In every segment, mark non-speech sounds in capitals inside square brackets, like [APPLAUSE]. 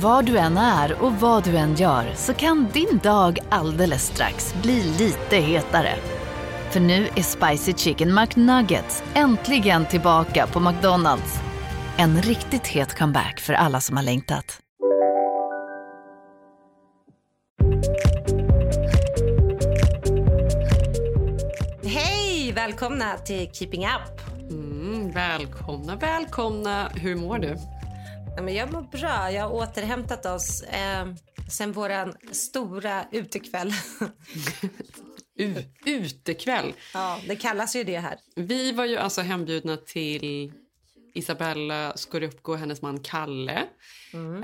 Var du än är och vad du än gör så kan din dag alldeles strax bli lite hetare. För nu är Spicy Chicken McNuggets äntligen tillbaka på McDonalds. En riktigt het comeback för alla som har längtat. Hej! Välkomna till Keeping Up. Mm, välkomna, välkomna. Hur mår du? Men jag mår bra. Jag har återhämtat oss eh, sen vår stora utekväll. [LAUGHS] U utekväll. ja, det kallas ju det här. Vi var ju alltså hembjudna till Isabella Scorupco och hennes man Kalle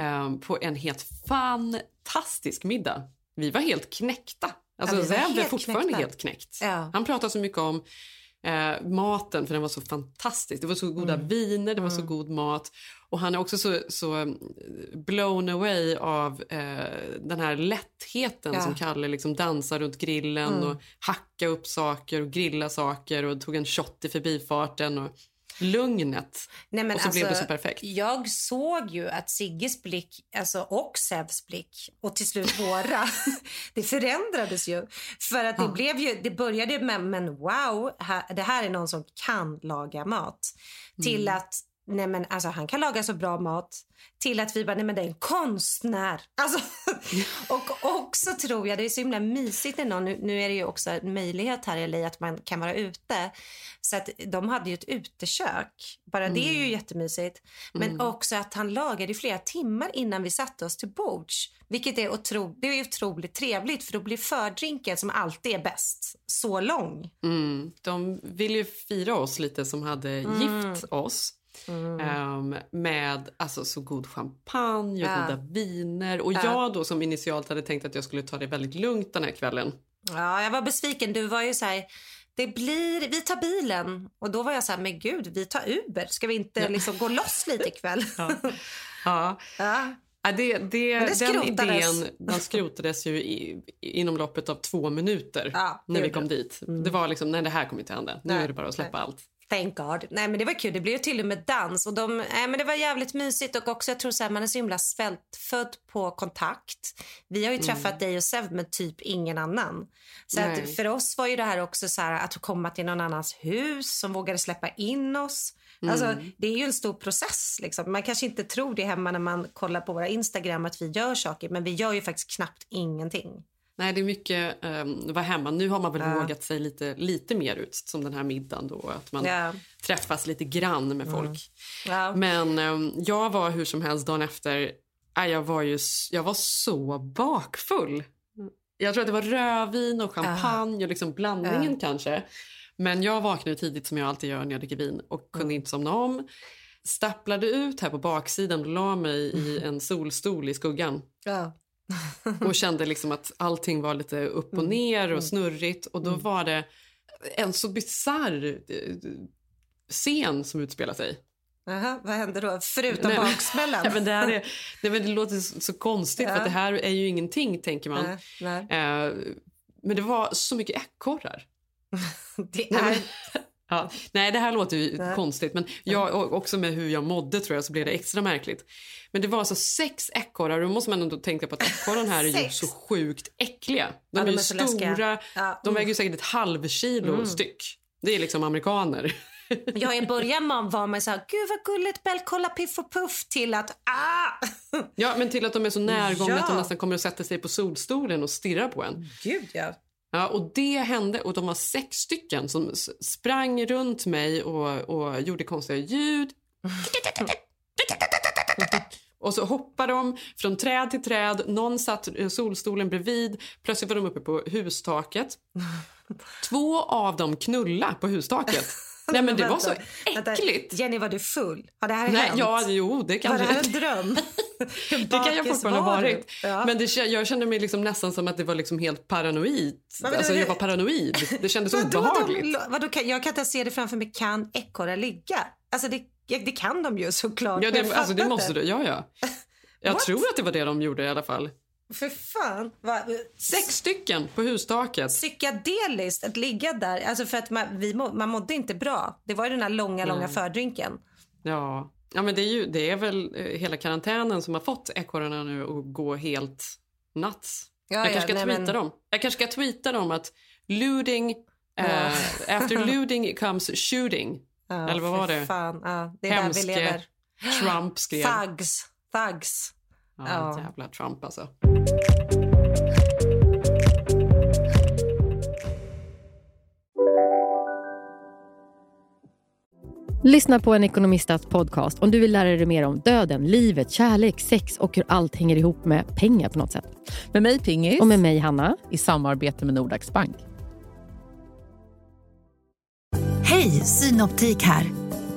eh, på en helt fantastisk middag. Vi var helt knäckta. Alltså, Ja, Zeb är fortfarande knäckta. helt knäckt. Ja. Han pratar så mycket om eh, maten, för den var så fantastisk. Det var så goda viner, det var så god mat. Och Han är också så, så eh, blown away av eh, den här lättheten Ja. som Kalle liksom dansar runt grillen och hacka upp saker och grilla saker och tog en shot i förbifarten. Och lugnet. Nej, men och så blev det alltså, så perfekt. Jag såg ju att Sigges blick alltså, och Sevs blick och till slut våra, [LAUGHS] det förändrades ju. För att det, blev ju, det började med men wow, här, det här är någon som kan laga mat. Till Mm. att nej men alltså, han kan laga så bra mat. Till att vi bara, nej men det är en konstnär. Alltså, [LAUGHS] och också tror jag, det är så himla mysigt när någon, nu, nu är det ju också en möjlighet här i LA att man kan vara ute. Så att de hade ju ett utekök. Bara det är ju jättemysigt. Men också att han lagade i flera timmar innan vi satte oss till bords. Vilket är, otro, det är otroligt trevligt för då blir fördrinken som alltid är bäst så lång. Mm. De ville ju fira oss lite som hade Mm. gift oss. Ehm, med alltså, så god champagne och Ja. goda viner. Och jag då som initialt hade tänkt att jag skulle ta det väldigt lugnt den här kvällen. Ja, jag var besviken. Du var ju så här, det blir, vi tar bilen. Och då var jag så här, men gud, vi tar Uber. Ska vi inte liksom gå loss lite ikväll? [LAUGHS] Ja. Ja. Ja, det, det, Men det den idén den skrotades ju i, inom loppet av två minuter Ja, det när vi kom det. dit. Det var liksom, nej det här kommer inte hända. Nu Nej, är det bara att släppa nej. allt. Thank God. Nej, men det var kul. Det blev till och med dans. Och de, nej, men det var jävligt mysigt. Och också, jag tror så här, man är så himla svältfödd på kontakt. Vi har ju träffat dig och Sev men typ ingen annan. Så Nej. att för oss var ju det här också så här, att komma till någon annans hus som vågade släppa in oss. Alltså, det är ju en stor process. Liksom. Man kanske inte tror det hemma när man kollar på våra Instagram att vi gör saker. Men vi gör ju faktiskt knappt ingenting. Nej, det är mycket um, vara hemma. Nu har man väl vågat sig lite, lite mer ut, som den här middagen då. Att man Ja. träffas lite grann med folk. Ja. Men ehm, jag var hur som helst dagen efter, äh, jag var ju jag var så bakfull. Jag tror att det var rödvin och champagne och liksom blandningen kanske. Men jag vaknade tidigt som jag alltid gör när jag dricker vin och kunde inte somna om. Stapplade ut här på baksidan och la mig i en solstol i skuggan Ja. [LAUGHS] och kände liksom att allting var lite upp och ner och snurrigt. Och då var det en så bisarr eh, scen som utspelar sig. Aha, vad hände då? Förutom Nej, baksmällan? [LAUGHS] Ja, men det, här är, [LAUGHS] nej, men det låter så, konstigt för att det här är ju ingenting tänker man. Nej, nej. Eh, men det var så mycket ekorrar. Det Nej, är... ja, nej, det här låter ju konstigt. Men jag, också med hur jag mådde tror jag så blev det extra märkligt. Men det var alltså sex ekorrar då måste man ändå tänka på att ekorren här är ju så sjukt äckliga. De Ja, är de ju är stora, Ja, de väger ju säkert ett halvkilo styck. Det är liksom amerikaner. Ja, I början man var man så här, gud vad gulligt Bell, kolla Piff och Puff till att ah! Ja, men till att de är så närgångna Ja. att de nästan kommer att sätta sig på solstolen och stirra på en. Gud ja. Ja, och det hände och de var sex stycken som sprang runt mig och, och gjorde konstiga ljud. Och så hoppade de från träd till träd. Någon satt solstolen bredvid. Plötsligt var de uppe på hustaket. Två av dem knulla på hustaket. Nej, men det var så äckligt. Jenny, var du full? Har det här Nej, hänt? ja, jo, det Var kanske... det här en dröm? [LAUGHS] Det kan jag fortfarande ha var varit. Ja. Men det, jag kände mig liksom nästan som att det var liksom helt paranoid. men Alltså, jag var paranoid. Det kändes [LAUGHS] Vadå, obehagligt. vadå, kan, jag kan inte se det framför mig. Kan ekorrar ligga? Alltså det, det kan de ju såklart. Ja, det, alltså, det måste du. Ja, ja. [LAUGHS] Jag tror att det var det de gjorde i alla fall. För fan. Va, Sex stycken på hustaket. psykedeliskt att ligga där. Alltså för att man, vi må, man mådde inte bra. Det var ju den här långa, långa fördrinken. Ja. ja, men det är, ju, det är väl eh, hela karantänen som har fått ekorrarna nu att gå helt nuts. Ja, jag ja, kanske ska nej, tweeta men- dem. Jag kanske ska tweeta dem att looting, eh, after [LAUGHS] looting comes shooting. Ja, Eller vad var det? Fan. Ja, det är där Hemske vi lever. Trump skrev. Thugs. Thugs. Ja, Ja. Jävla Trump alltså. Lyssna på en ekonomistats podcast om du vill lära dig mer om döden, livet, kärlek, sex och hur allt hänger ihop med pengar på något sätt. Med mig Pingis. Och med mig Hanna. I samarbete med Nordax Bank. Hej, Synoptik här.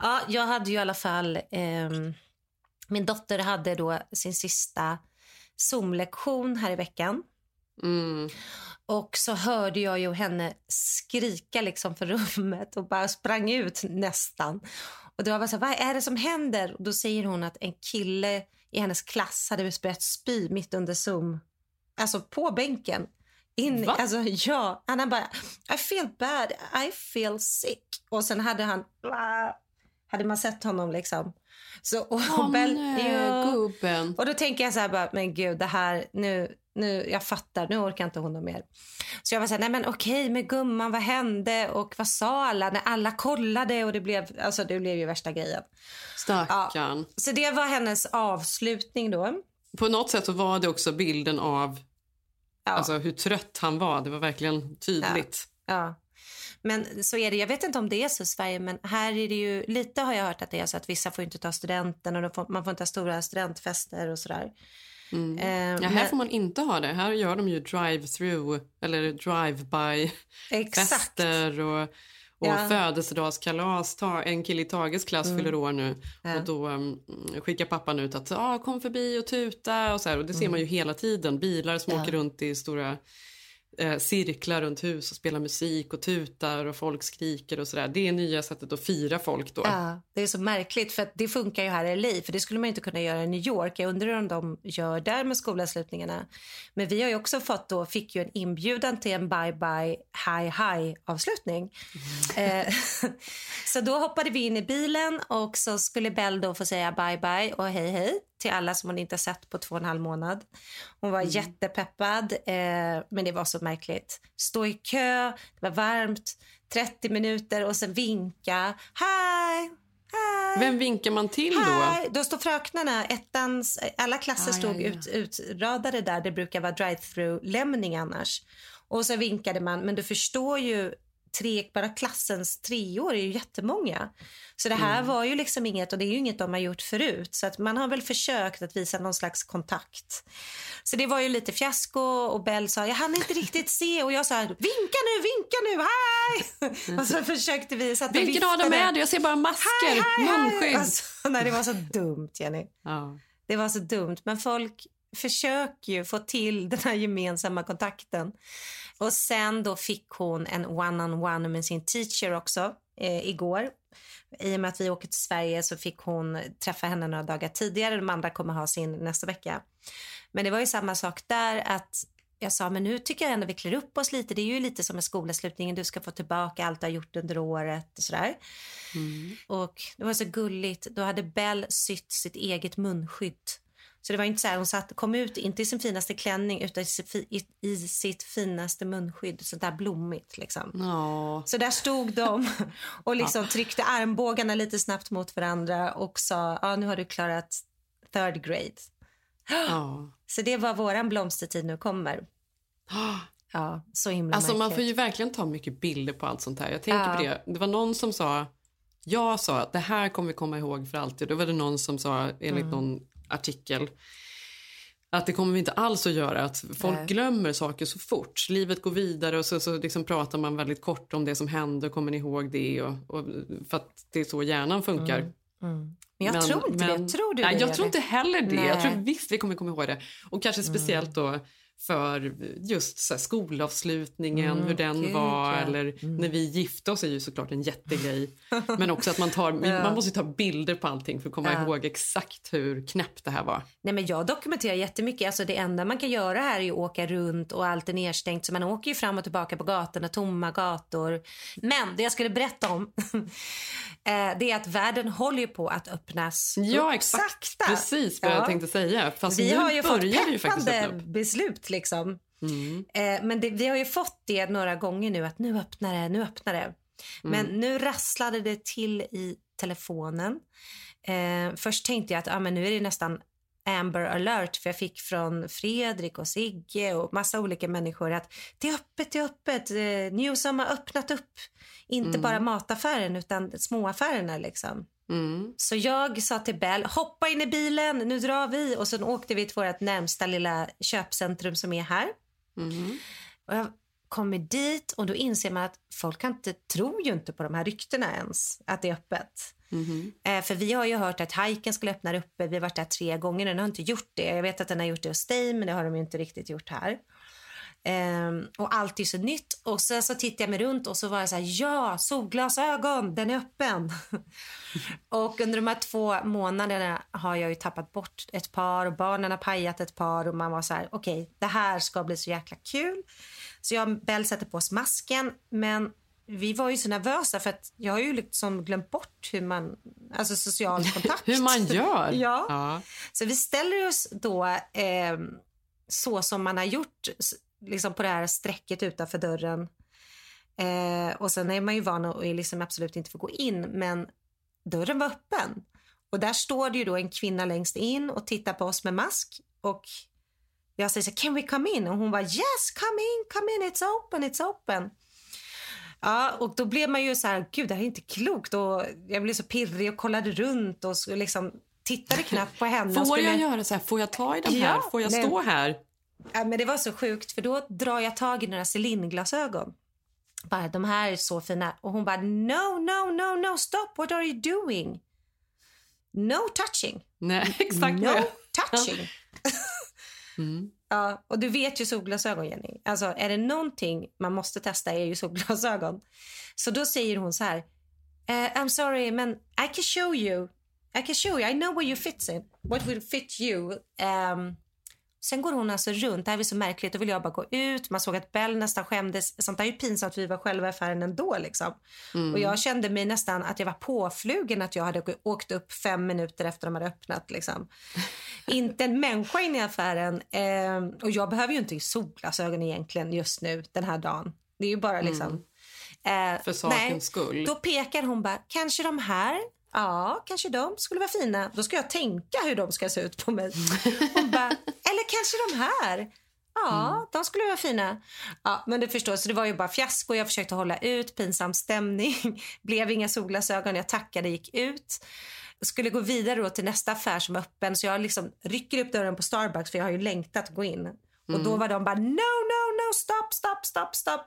Ja, jag hade ju i alla fall... ehm, min dotter hade då sin sista Zoom-lektion här i veckan. Mm. Och så hörde jag ju henne skrika liksom för rummet och bara sprang ut nästan. Och då var jag så här, vad är det som händer? Och då säger hon att en kille i hennes klass hade börjat spy mitt under Zoom. Alltså på bänken. In, Va? alltså, ja, han bara I feel bad, I feel sick. Och sen hade han hade man sett honom liksom. Så, och, Åh, [LAUGHS] Bell- ja. gubben. Och då tänker jag så här bara, men gud det här, nu, nu, jag fattar, nu orkar inte hon mer. Så jag var så här, nej men okej, men gumman, vad hände och vad sa alla när alla kollade och det blev, alltså det blev ju värsta grejen. Stackarn. Så det var hennes avslutning då. På något sätt så var det också bilden av Ja. alltså, hur trött han var. Det var verkligen tydligt. Ja. Men så är det. Jag vet inte om det är så i Sverige, men här är det ju lite har jag hört att det är så att vissa får inte ta studenten och får, man får inte ha stora studentfester och sådär. Mm. Eh, Ja, här men- får man inte ha det. Här gör de ju drive-through eller drive-by Exakt. fester och, och Ja. födelsedagskalas. Ta, en kille i Tages klass fyller år nu Mm. Ja. och då um, skickar pappan ut att ah, kom förbi och tuta och så här. Och det Mm. ser man ju hela tiden. Bilar som åker runt i stora eh, cirklar runt hus och spelar musik och tutar och folk skriker och sådär. Det är nya sättet att fira folk då. Ja, det är så märkligt för det funkar ju här i LA för det skulle man inte kunna göra i New York. Jag undrar om de gör där med skolavslutningarna. Men vi har ju också fått då, fick ju en inbjudan till en bye bye hi hi avslutning. Eh, [LAUGHS] så då hoppade vi in i bilen och så skulle Bell då få säga bye bye och hej hej till alla som hon inte sett på två och en halv månad. Hon var jättepeppad, eh, men det var så märkligt. Stå i kö, det var varmt, 30 minuter och sen vinka. Hej! Hej! Vem vinkar man till då? Då står fröknarna, ettans, alla klasser Ah, ja, stod ja. Ut, utradade där. Det brukar vara drive-through-lämning annars. Och så vinkade man, men du förstår ju tre, bara klassens treor är ju jättemånga. Så det här Mm. var ju liksom inget, och det är ju inget de har gjort förut. Så att man har väl försökt att visa någon slags kontakt. Så det var ju lite fiasko och Bell sa, jag hann inte riktigt se. Och jag sa, vinka nu, vinka nu, hej! och så försökte vi, satt och Vilken av dem är det? Jag ser bara masker, munskydd. Alltså, nej, det var så dumt, Jenny. Ja. Det var så dumt. Men folk försöker ju få till den här gemensamma kontakten. Och sen då fick hon en one-on-one med sin teacher också eh, igår. I och med att vi åker till Sverige så fick hon träffa henne några dagar tidigare. De andra kommer ha sin nästa vecka. Men det var ju samma sak där att jag sa, men nu tycker jag ändå vi klär upp oss lite. Det är ju lite som med skolavslutningen. Du ska få tillbaka allt du har gjort under året och sådär. Och det var så gulligt. Då hade Bell sytt sitt eget munskydd. Så det var inte så här, hon satt, kom ut, inte i sin finaste klänning utan i, i, sitt finaste munskydd. Sånt där blommigt liksom. Ja. Så där stod de och liksom tryckte armbågarna lite snabbt mot varandra och sa, ja nu har du klarat third grade. Ja. [GASPS] Så det var våran blomstertid nu kommer. [GASPS] Ja, så himla Alltså man får ju verkligen ta mycket bilder på allt sånt här. Jag tänker Ja. på det. Det var någon som sa, jag sa att det här kommer vi komma ihåg för alltid. Då var det någon som sa enligt Mm. någon artikel att det kommer vi inte alls att göra. Att folk Nej. glömmer saker så fort. Livet går vidare och så, så liksom pratar man väldigt kort om det som hände. Kommer ni ihåg det? Och, och, för att det är så hjärnan funkar. Men jag tror inte det. Tror du nej, det? Jag tror inte heller det. Nej. Jag tror visst vi kommer komma ihåg det. Och kanske speciellt då för just så här, skolavslutningen, hur den gud, var. ja. Eller när vi gifte oss är ju såklart en jättegrej. [LAUGHS] Men också att man, tar, man måste ta bilder på allting för att komma ihåg exakt hur knäppt det här var. Nej, men jag dokumenterar jättemycket. Alltså, det enda man kan göra här är att åka runt och allt är nedstängt. Så man åker ju fram och tillbaka på gatorna, tomma gator. Men det jag skulle berätta om [LAUGHS] eh, det är att världen håller på att öppnas Ja, exakt. sakta. Precis vad Ja. jag tänkte säga. Fast Vi har ju fått peppande upp. Liksom. Mm. Eh, men det, vi har ju fått det några gånger nu att nu öppnar det, nu öppnar det. Men Mm. nu rasslade det till i telefonen. Eh, först tänkte jag att ah, men nu är det nästan Amber alert för jag fick från Fredrik och Sigge och massa olika människor att det är öppet, det är öppet. Eh, Newsom har öppnat upp. Inte bara mataffären utan småaffärerna liksom. Mm. Så jag sa till Bell, hoppa in i bilen, nu drar vi. Och sen åkte vi till vårt närmsta lilla köpcentrum som är här. Mm. Och jag kommer dit och då inser man att folk kan inte, tror ju inte på de här ryktena ens, att det är öppet. Mhm. Eh, för vi har ju hört att Hajken skulle öppna uppe. Vi har varit där tre gånger. Den har inte gjort det. Jag vet att den har gjort det hos dig, men det har de inte riktigt gjort här. Ehm, och allt är så nytt. Och sen så tittade jag mig runt och så var jag så här, ja, solglasögon, den är öppen. [LAUGHS] och under de här två månaderna har jag ju tappat bort ett par och barnen har pajat ett par och man var så här, okej, det här ska bli så jäkla kul. Så jag Bell sätter på oss masken, men vi var ju så nervösa för att jag har ju liksom glömt bort hur man, alltså social [LAUGHS] kontakt. Hur man gör. [LAUGHS] ja. ja. Så vi ställer oss då eh, så som man har gjort liksom på det här strecket utanför dörren. Eh, och sen är man ju van att och liksom absolut inte få gå in, men dörren var öppen. Och där står det ju då en kvinna längst in och tittar på oss med mask. Och jag säger så här, can we come in? Och hon var yes, come in, come in, it's open, it's open. Ja, och då blev man ju så här, gud det här är inte klokt. Och jag blev så pirrig och kollade runt och så liksom tittade knappt på henne. Får skulle... jag göra så här? Får jag ta i den här? Ja, Får jag nej. stå här? Ja, men det var så sjukt för då drar jag tag i några Celine-glasögon. Bara, de här är så fina. Och hon bara, no, no, no, no, stop, what are you doing? No touching. Nej, [LAUGHS] exakt. No touching. [LAUGHS] Mm. Ja, och du vet ju solglasögon, Jenny. Alltså, är det någonting man måste testa är ju solglasögon. Så då säger hon så här. "Eh, I'm sorry, men I can show you. I can show you. I know where you fit in. What will fit you. Um, sen går hon alltså runt. Det här är så märkligt. Då vill jag bara gå ut. Man såg att Bell nästan skämdes. Sånt där är ju pinsamt. Vi var själva i affären ändå. Liksom. Och jag kände mig nästan att jag var påflugen att jag hade åkt upp fem minuter efter de hade öppnat. Liksom. [LAUGHS] inte en människa inne i affären. Eh, och jag behöver ju inte solglasögon egentligen just nu den här dagen. Det är ju bara liksom... Eh, För sakens nej. skull. Då pekar hon bara, kanske de här? Ja, kanske de skulle vara fina. Då ska jag tänka hur de ska se ut på mig. Hon bara, [LAUGHS] eller kanske de här? Ja, de skulle vara fina. Ja, men du förstår, så det var ju bara fiasko. Jag försökte hålla ut, pinsam stämning. [LAUGHS] Blev inga solglasögon, jag tackade, gick ut. Skulle gå vidare till nästa affär som var öppen så jag liksom rycker upp dörren på Starbucks för jag har ju längtat att gå in. Och då var de bara no, no, no, stopp, stopp, stopp, stopp.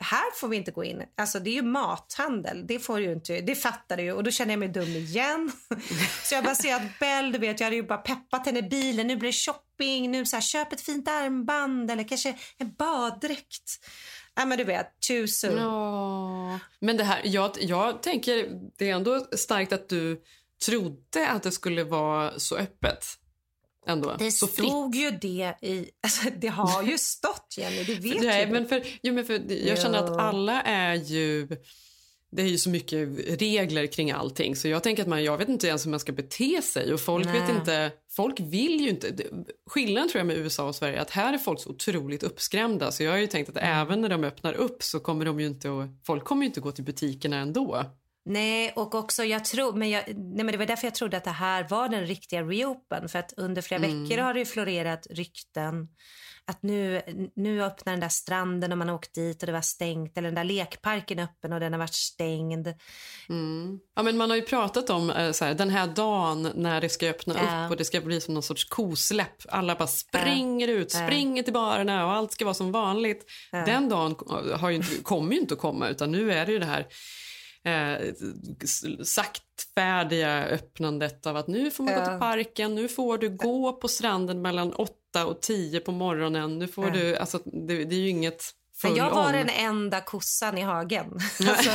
Här får vi inte gå in. Alltså det är ju mathandel. Det får ju inte. Det fattar du ju. Och då känner jag mig dum igen. [LAUGHS] så jag bara ser att Bell, du vet, jag hade ju bara peppat henne i bilen. Nu blir det shopping. Nu så här, köp ett fint armband eller kanske en baddräkt. Ja men du vet, soon. Ja. Men det här, jag, jag tänker, det är ändå starkt att du trodde att det skulle vara så öppet. Ändå. Det så fritt. stod ju det i... [LAUGHS] Alltså, det har ju stått, Jenny. Det vet Nej, ju men för, jo, men för jag känner att alla är ju... Det är ju så mycket regler kring allting så jag tänker att man, jag vet inte ens hur man ska bete sig och folk vet Nej. inte, folk vill ju inte. Skillnaden tror jag med USA och Sverige är att här är folk så otroligt uppskrämda så jag har ju tänkt att Mm. även när de öppnar upp så kommer de ju inte folk kommer ju inte gå till butikerna ändå. Nej, och också jag tror, men, jag, nej, men det var därför jag trodde att det här var den riktiga reopen. För att under flera Mm. veckor har det florerat rykten att nu, nu öppnar den där stranden och man har åkt dit och det var stängt. Eller den där lekparken är öppen och den har varit stängd. Mm. Ja, men man har ju pratat om eh, här, den här dagen när det ska öppna Ja. upp och det ska bli som någon sorts kosläpp. Alla bara springer ut, Ja. springer till barerna och allt ska vara som vanligt. Ja. Den dagen har ju kommer ju inte att komma utan nu är det ju det här eh, saktfärdiga öppnandet av att nu får man gå till parken, nu får du gå på stranden mellan 8 och 10 på morgonen. Nu får du, alltså, det, det är ju inget Men jag var den enda kossan i hagen. [LAUGHS] Alltså,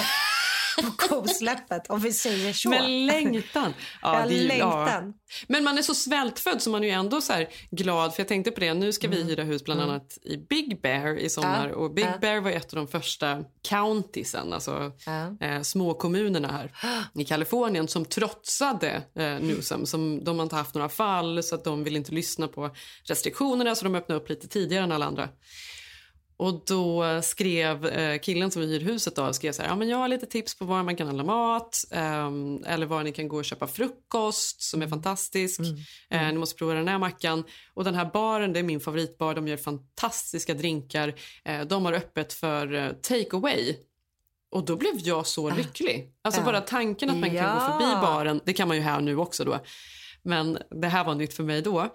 på kosläppet, om vi säger så. Men längtan. [LAUGHS] Ja, det är ju- längtan. Men man är så svältfödd så man är ju ändå så här glad. För jag tänkte på det, nu ska vi hyra hus bland annat i Big Bear i sommar. Mm. Ja, Och Big ja. Bear var ett av de första countiesen, alltså Ja. eh, små kommunerna här [GASPS] i Kalifornien som trotsade eh, Newsom. Som, de har inte haft några fall så att de vill inte lyssna på restriktionerna så de öppnade upp lite tidigare än alla andra. Och då skrev eh, killen som hyr huset då, skrev så här, ja men jag har lite tips på var man kan handla mat ehm, eller var ni kan gå och köpa frukost som är fantastisk. Eh, ni måste prova den här mackan. Och den här baren, det är min favoritbar, de gör fantastiska drinkar. Eh, de har öppet för eh, take away. Och då blev jag så lycklig. Alltså bara tanken att man kan gå Ja. förbi baren, det kan man ju här nu också då. Men det här var nytt för mig då.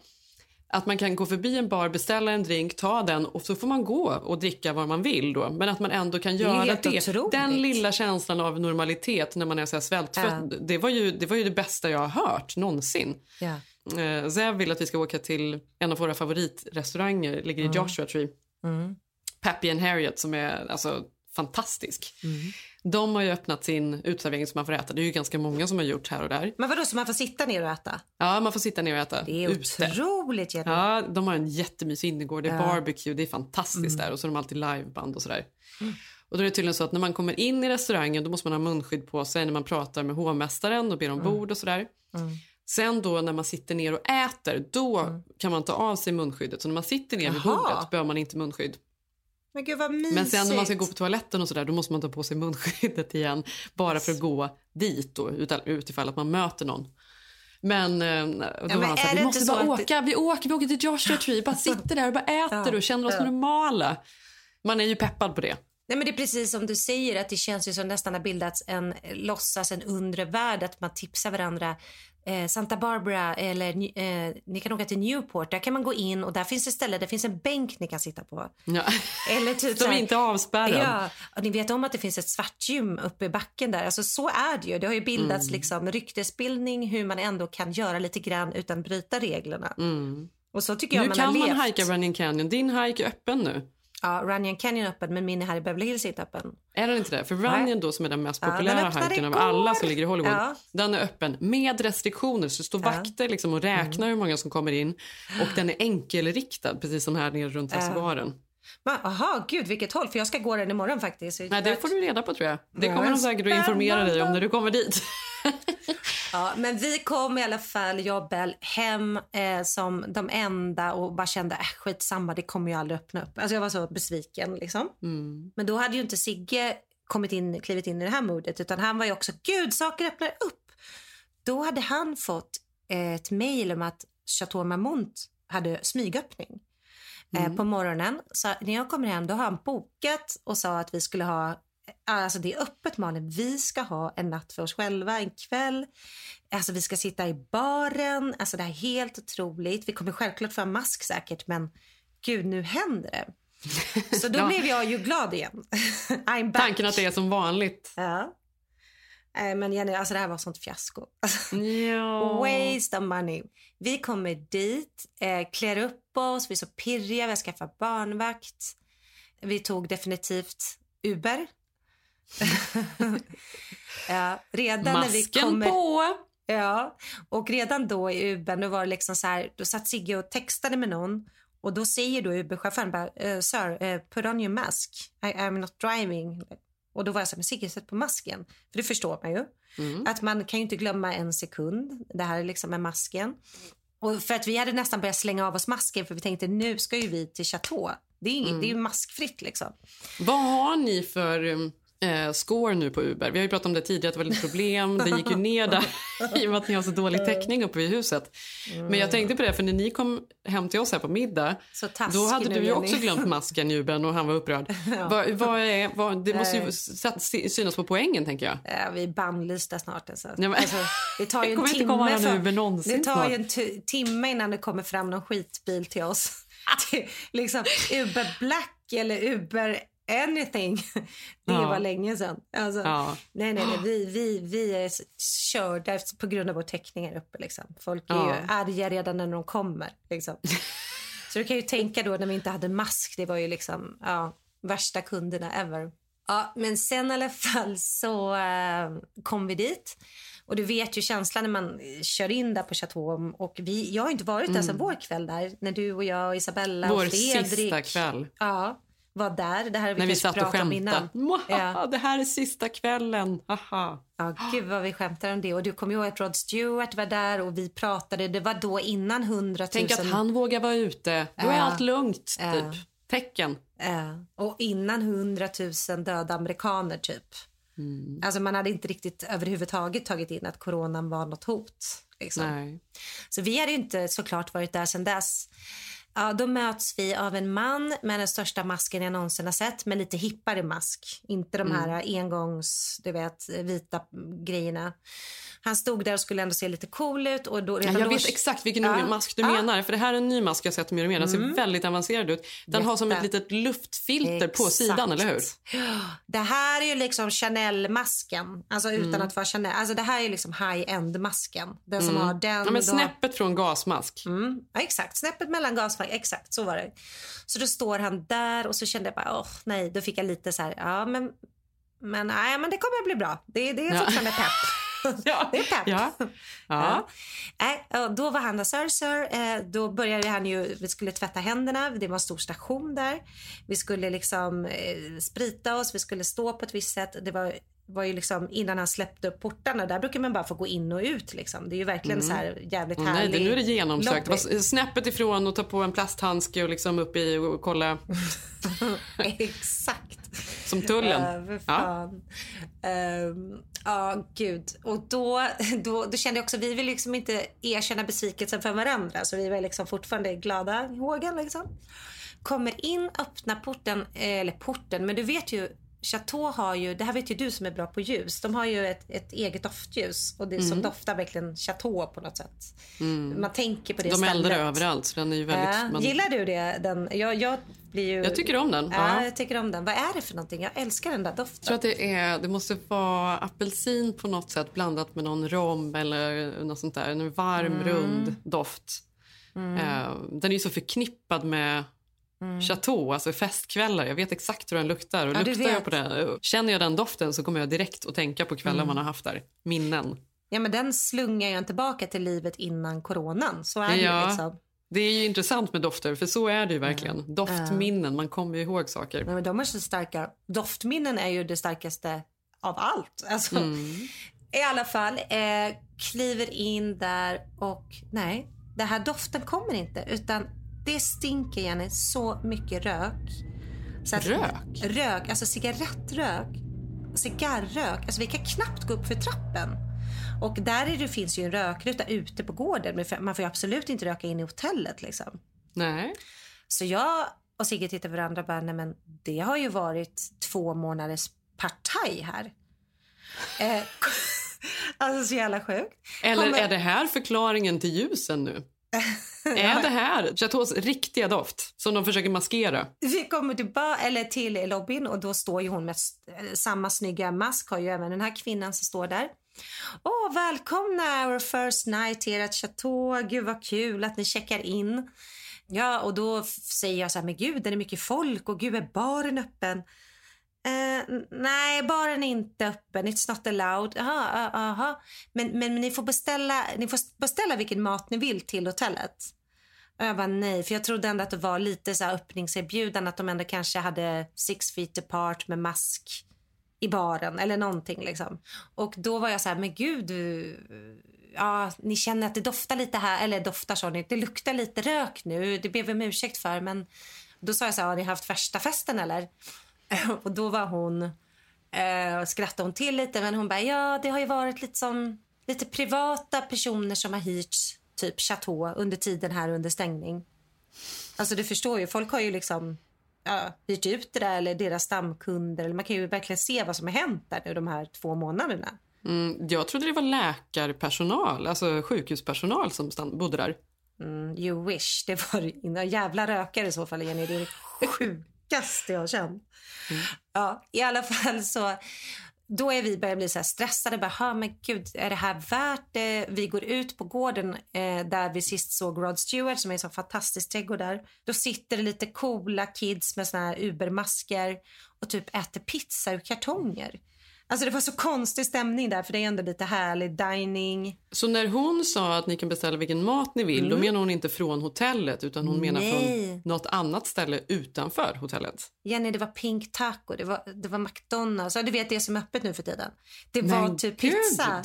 Att man kan gå förbi en bar, beställa en drink, ta den och så får man gå och dricka vad man vill då. Men att man ändå kan göra det. otroligt. Den lilla känslan av normalitet när man är så här svältfödd. Det, var ju, det var ju det bästa jag har hört någonsin. Ja. Eh, jag vill att vi ska åka till en av våra favoritrestauranger, ligger i Joshua Tree. Mm. Pappy and Harriet som är alltså fantastisk. Mm. De har ju öppnat sin utservering som man får äta. Det är ju ganska många som har gjort här och där. Men vadå, så man får sitta ner och äta? Ja, man får sitta ner och äta Det är ute. otroligt Jenny. Ja, de har en jättemysig innergård. Det är Ja. Mm. barbecue, det är fantastiskt där. Och så har de alltid liveband och sådär. Och då är det tydligen så att när man kommer in i restaurangen då måste man ha munskydd på sig när man pratar med hovmästaren och ber Mm. om bord och sådär. Sen då när man sitter ner och äter, då Mm. kan man ta av sig munskyddet. Så när man sitter ner vid Jaha. bordet behöver man inte munskydd. Men gud vad mysigt. Men sen när man ska gå på toaletten och sådär, då måste man ta på sig munskyddet igen. Bara för att gå dit då, utan- utifall att man möter någon. Men, eh, då var men han så är här, det vi måste bara åka, vi åker, vi åker till Joshua Tree, bara [LAUGHS] sitter där och bara äter och känner oss ja. normala. Man är ju peppad på det. Nej, men det är precis som du säger, att det känns ju som nästan har bildats en låtsas en undre värld att man tipsar varandra. Eh, Santa Barbara eller eh, ni kan åka till Newport. Där kan man gå in och där finns det ställen, det finns en bänk ni kan sitta på. Ja. [LAUGHS] Eller typ Som inte är avspärrad. Ja, och ni vet om att det finns ett svartgym uppe i backen där. Alltså så är det ju. Det har ju bildats Mm. liksom ryktesbildning hur man ändå kan göra lite grann utan bryta reglerna. Och så tycker jag Nu man kan har man levt. hajka Running Canyon. Din hike är öppen nu. Ja, Runyon Canyon är öppen men min här i Beverly Hills är inte öppen. Är den inte det? För Runyon då som är den mest Ja, populära öppnade hiken av alla som ligger i Hollywood. Ja. Den är öppen med restriktioner så det står vakter liksom och räknar Mm. hur många som kommer in. Och den är enkelriktad precis som här nere runt reservoaren. Men, Aha, gud vilket håll för jag ska gå den imorgon faktiskt. Nej, det får du reda på tror jag. Det Ja, kommer de säkert att informera dig om när du kommer dit. Ja, men vi kom i alla fall, jag och Bell, hem eh, som de enda och bara kände äh, skitsamma, det kommer ju aldrig öppna upp. Alltså jag var så besviken liksom. Mm. Men då hade ju inte Sigge kommit in, klivit in i det här modet utan han var ju också, gud saker öppnar upp. Då hade han fått eh, ett mejl om att Chateau Marmont hade smygöppning. Eh, på morgonen. Så när jag kommer hem då har han bokat och sa att vi skulle ha Alltså det är öppet Malin. Vi ska ha en natt för oss själva, en kväll. Alltså vi ska sitta i baren. Alltså det är helt otroligt. Vi kommer självklart få en mask säkert men gud nu händer det. Så [LAUGHS] då Ja. blev jag ju glad igen. [LAUGHS] I'm back. Tanken att det är som vanligt. Ja. Eh, Men Jenny, alltså det här var sånt fiasko. Ja. [LAUGHS] Waste of money. Vi kommer dit, eh, klär upp oss, vi är så pirriga, vi har skaffat barnvakt. Vi tog definitivt Uber. [LAUGHS] ja, redan när vi Masken kommer... på! Ja, och redan då i Ubern då var det liksom så här, då satt Sigge och textade med någon och då säger då Uberchauffören bara, eh, sir, eh, put on your mask, I am not driving. Och då var jag så här, men Sigge sätt på masken. För det förstår man ju. Att man kan ju inte glömma en sekund. Det här är liksom med masken. Och för att vi hade nästan börjat slänga av oss masken för vi tänkte nu ska ju vi till Chateau. Det är, inget, det är ju maskfritt liksom. Vad har ni för um, eh, score nu på Uber. Vi har ju pratat om det tidigare, att det var lite problem. Det gick ju ner där [LAUGHS] i och med att ni har så dålig täckning uppe i huset. Men jag tänkte på det, för när ni kom hem till oss här på middag, då hade du ju också glömt masken Juben och han var upprörd. [LAUGHS] vad, vad är, vad, det måste ju satt, synas på poängen tänker jag. Ja, vi är bannlysta snart. Alltså. Nej, men- alltså, det tar ju [LAUGHS] en kommer inte timme, någonsin det tar ju en timme innan det kommer fram någon skitbil till oss. Det- liksom Uber Black eller Uber anything. [LAUGHS] Det Ja. var länge sedan. Alltså, Ja. Nej, nej, nej. Vi, vi, vi är körda på grund av vår täckning här uppe. Liksom. Folk är Ja. ju arga redan när de kommer. Liksom. [LAUGHS] Så du kan ju tänka då när vi inte hade mask. Det var ju liksom ja, värsta kunderna ever. Ja, men sen i alla fall så eh, kom vi dit. Och du vet ju känslan när man kör in där på Chateau. Och vi, jag har inte varit där sen vår kväll där. När du och jag och Isabella Mm. Vår och Fredrik sista kväll. Ja, var där. Det här har vi När vi satt och skämtade. Ja. Det här är sista kvällen. Haha. Ja, gud vad vi skämtar om det. Och du kommer ihåg att Rod Stewart var där och vi pratade. Det var då innan 100 000. Tänk att han vågar vara ute. Då är Ja. allt lugnt. Ja. Typ. Tecken. Ja, och innan 100 000 döda amerikaner typ. Mm. Alltså man hade inte riktigt överhuvudtaget tagit in att coronan var något hot. Liksom. Nej. Så vi hade ju inte såklart varit där sen dess. Ja, då möts vi av en man med den största masken jag någonsin har sett, med lite hippare mask. Inte de här engångs, du vet, vita grejerna. Han stod där och skulle ändå se lite cool ut. Och då, Ja, jag då- vet exakt vilken Ja. mask du Ja. menar. För Det här är en ny mask jag sett mer och mer. Den ser väldigt avancerad ut. Den har som ett Jätte. litet luftfilter på Exakt. sidan, eller hur? Det här är ju liksom Chanel-masken. Alltså utan Mm. att vara Chanel. Alltså det här är liksom high-end-masken. Den som har den. Mm. Ja, men du har- snäppet från gasmask. Mm, ja, exakt, snäppet mellan gasfack. Exakt, så var det. Så då står han där och så kände jag bara, åh nej, då fick jag lite så här, ja men, men, nej, men det kommer att bli bra. Det, det är Ja. fortfarande pepp. [LAUGHS] Ja. Det är pepp. Ja. Ja. Ja, då var han där, sir, sir. Eh, då började han ju, vi skulle tvätta händerna, det var en stor station där. Vi skulle liksom eh, sprita oss, vi skulle stå på ett visst sätt. Det var, var ju liksom innan han släppte upp portarna, där brukar man bara få gå in och ut liksom. Det är ju verkligen så här jävligt Åh, nej, härlig det, nu är det genomsökt. Lobby. snäppet ifrån och ta på en plasthandske och liksom upp i och kolla [LAUGHS] Exakt. som tullen. Uh, Ja. Ehm, Ja, gud. Och då, då, då kände jag också, vi vill liksom inte erkänna besvikelsen för varandra. Så vi var liksom fortfarande glada i hågen liksom. Kommer in, öppnar porten, eh, eller porten, men du vet ju Chateau har ju, det här vet ju du som är bra på ljus, de har ju ett, ett eget doftljus och det Mm. som doftar verkligen Chateau på något sätt. Man tänker på det De eldar stället. överallt. Så den är ju väldigt, Ja, man, Gillar du det? Den, jag, jag, blir ju, Jag tycker om den. Ja, Ja. jag tycker om den. Vad är det för någonting? Jag älskar den där doften. Jag tror att det, är, det måste vara apelsin på något sätt blandat med någon rom eller något sånt där. En varm, Mm. rund doft. Eh, den är ju så förknippad med Chateau, alltså festkvällar. Jag vet exakt hur den luktar. Och Mm. Ja, luktar jag på den, känner jag den doften så kommer jag direkt att tänka på kvällar Mm. man har haft där. Minnen. Ja, men den slungar jag tillbaka till livet innan coronan. Så är det Ja. ju liksom. Det är ju intressant med dofter, för så är det ju verkligen. Doftminnen, man kommer ju ihåg saker. Nej, men de är så starka. Doftminnen är ju det starkaste av allt. Alltså, I alla fall, eh, kliver in där och nej, det här doften kommer inte. Utan det stinker, Jenny, så mycket rök. Så att- Rök? Rök, alltså cigarettrök. Cigarrök. Alltså vi kan knappt gå upp för trappen. Och där är det, finns ju en rökruta ute på gården. Men man får ju absolut inte röka in i hotellet. Liksom. Nej. Så jag och Sigge tittar på varandra och bara, nej men det har ju varit två månaders partaj här. [LAUGHS] Eh, [LAUGHS] alltså så jävla sjukt. Eller Kommer- är det här förklaringen till ljusen nu? Är det här Chateaus riktiga doft som de försöker maskera? Vi kommer tillbaka, eller till lobbyn och då står ju hon med eh, samma snygga mask har ju även den här kvinnan som står där. Åh, välkomna our first night here at Chateau. Gud vad kul att ni checkar in. Ja, och då säger jag så här, men gud, det är mycket folk och gud, är baren öppen? Uh, nej, baren är inte öppen. It's not allowed. Aha, aha. Men, men, men ni får beställa, ni får beställa vilken mat ni vill till hotellet. Och jag bara nej, för jag trodde ändå att det var lite så här öppningserbjudande att de ändå kanske hade six feet apart med mask i baren eller någonting liksom. Och då var jag så här, men gud, du, ja, ni känner att det doftar lite här, eller doftar så, ni, det luktar lite rök nu, det ber vi om ursäkt för, men då sa jag så här, har ni haft värsta festen eller? [LAUGHS] Och då var hon Eh, skrattade hon till lite men hon bara ja det har ju varit lite som lite privata personer som har hyrt typ chateau under tiden här under stängning. Alltså du förstår ju, folk har ju liksom ja, hyrt ut det där eller deras stamkunder. Eller man kan ju verkligen se vad som har hänt där nu de här två månaderna. Mm, jag trodde det var läkarpersonal, alltså sjukhuspersonal som bodde där. Mm, you wish. Det var några jävla rökare i så fall, Jenny. Det är det [LAUGHS] sjukaste jag har känt. Mm. Ja, I alla [LAUGHS] fall så... Då är vi börjar bli så stressade. Bara, men gud, är det här värt det? Vi går ut på gården eh, där vi sist såg Rod Stewart som är en så fantastisk trädgård där. Då sitter det lite coola kids med såna här Ubermasker och typ äter pizza ur kartonger. Alltså det var så konstig stämning där för det är ändå lite härlig dining. Så när hon sa att ni kan beställa vilken mat ni vill, mm. då menar hon inte från hotellet utan hon menar från något annat ställe utanför hotellet? Jenny, det var Pink Taco, det var, det var McDonalds, ja, du vet det som är öppet nu för tiden. Det Men var typ Gud. pizza.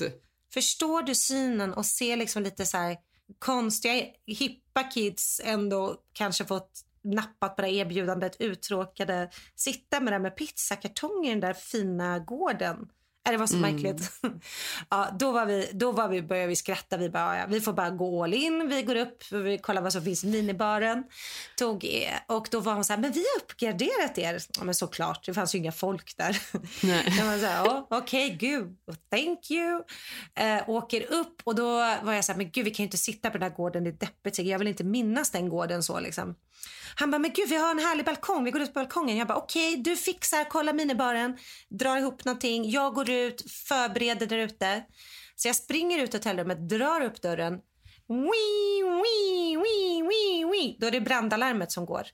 Förstår du synen och se liksom lite så här konstiga, hippa kids ändå kanske fått nappat på det erbjudandet, uttråkade, sitta med det med pizzakartonger i den där fina gården. Äh, det var så mm. märkligt. [LAUGHS] ja, då, var vi, då var vi, började vi skratta. Vi bara, ja, vi får bara gå all in. Vi går upp, vi kollar vad som finns i minibaren. Tog, och då var hon så här, men vi har uppgraderat er. Ja, men såklart, det fanns ju inga folk där. [LAUGHS] Nej. Jag var så här, oh, okej, okay, gud, thank you. Äh, åker upp och då var jag så här, men gud, vi kan ju inte sitta på den här gården, det är deppigt. Jag vill inte minnas den gården så liksom. Han bara, men gud vi har en härlig balkong, vi går ut på balkongen. Jag bara, okej okay, du fixar, kolla minibaren, drar ihop någonting. Jag går ut, förbereder där ute. Så jag springer ut hotellrummet, drar upp dörren. Wii, wii, wii, wii, wii. Då är det brandalarmet som går.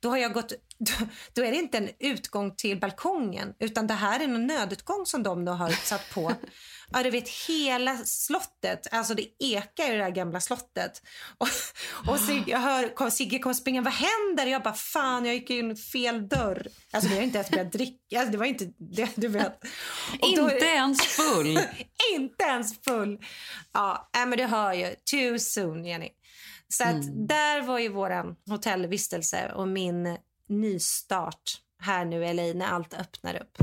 Då, har jag gått, då, [LAUGHS] då, är det inte en utgång till balkongen utan det här är en nödutgång som de då har satt på. Ja, du vet hela slottet, alltså det ekar i det här gamla slottet. [LAUGHS] Och, och Sigge, jag hör kom, Sigge kommer springa, vad händer? Jag bara, fan jag gick in fel dörr. Alltså det har inte ens börjat dricka, alltså, det var inte, det, du vet. inte ens full? [LAUGHS] inte ens full. Ja, men du hör ju, too soon Jenny. Så att mm. där var ju våran hotellvistelse och min nystart här nu i LA när allt öppnar upp.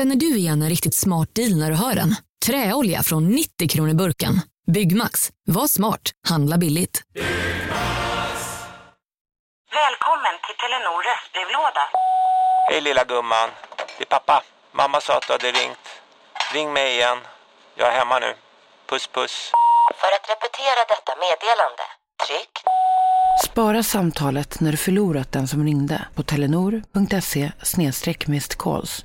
Känner du igen en riktigt smart deal när du hör den? Träolja från 90 kronor burken. Byggmax. Var smart. Handla billigt. Välkommen till Telenor röstbrevlåda. Hej lilla gumman. Det är pappa. Mamma sa att du hade ringt. Ring mig igen. Jag är hemma nu. Puss puss. För att repetera detta meddelande, tryck. Spara samtalet när du förlorat den som ringde på telenor.se calls.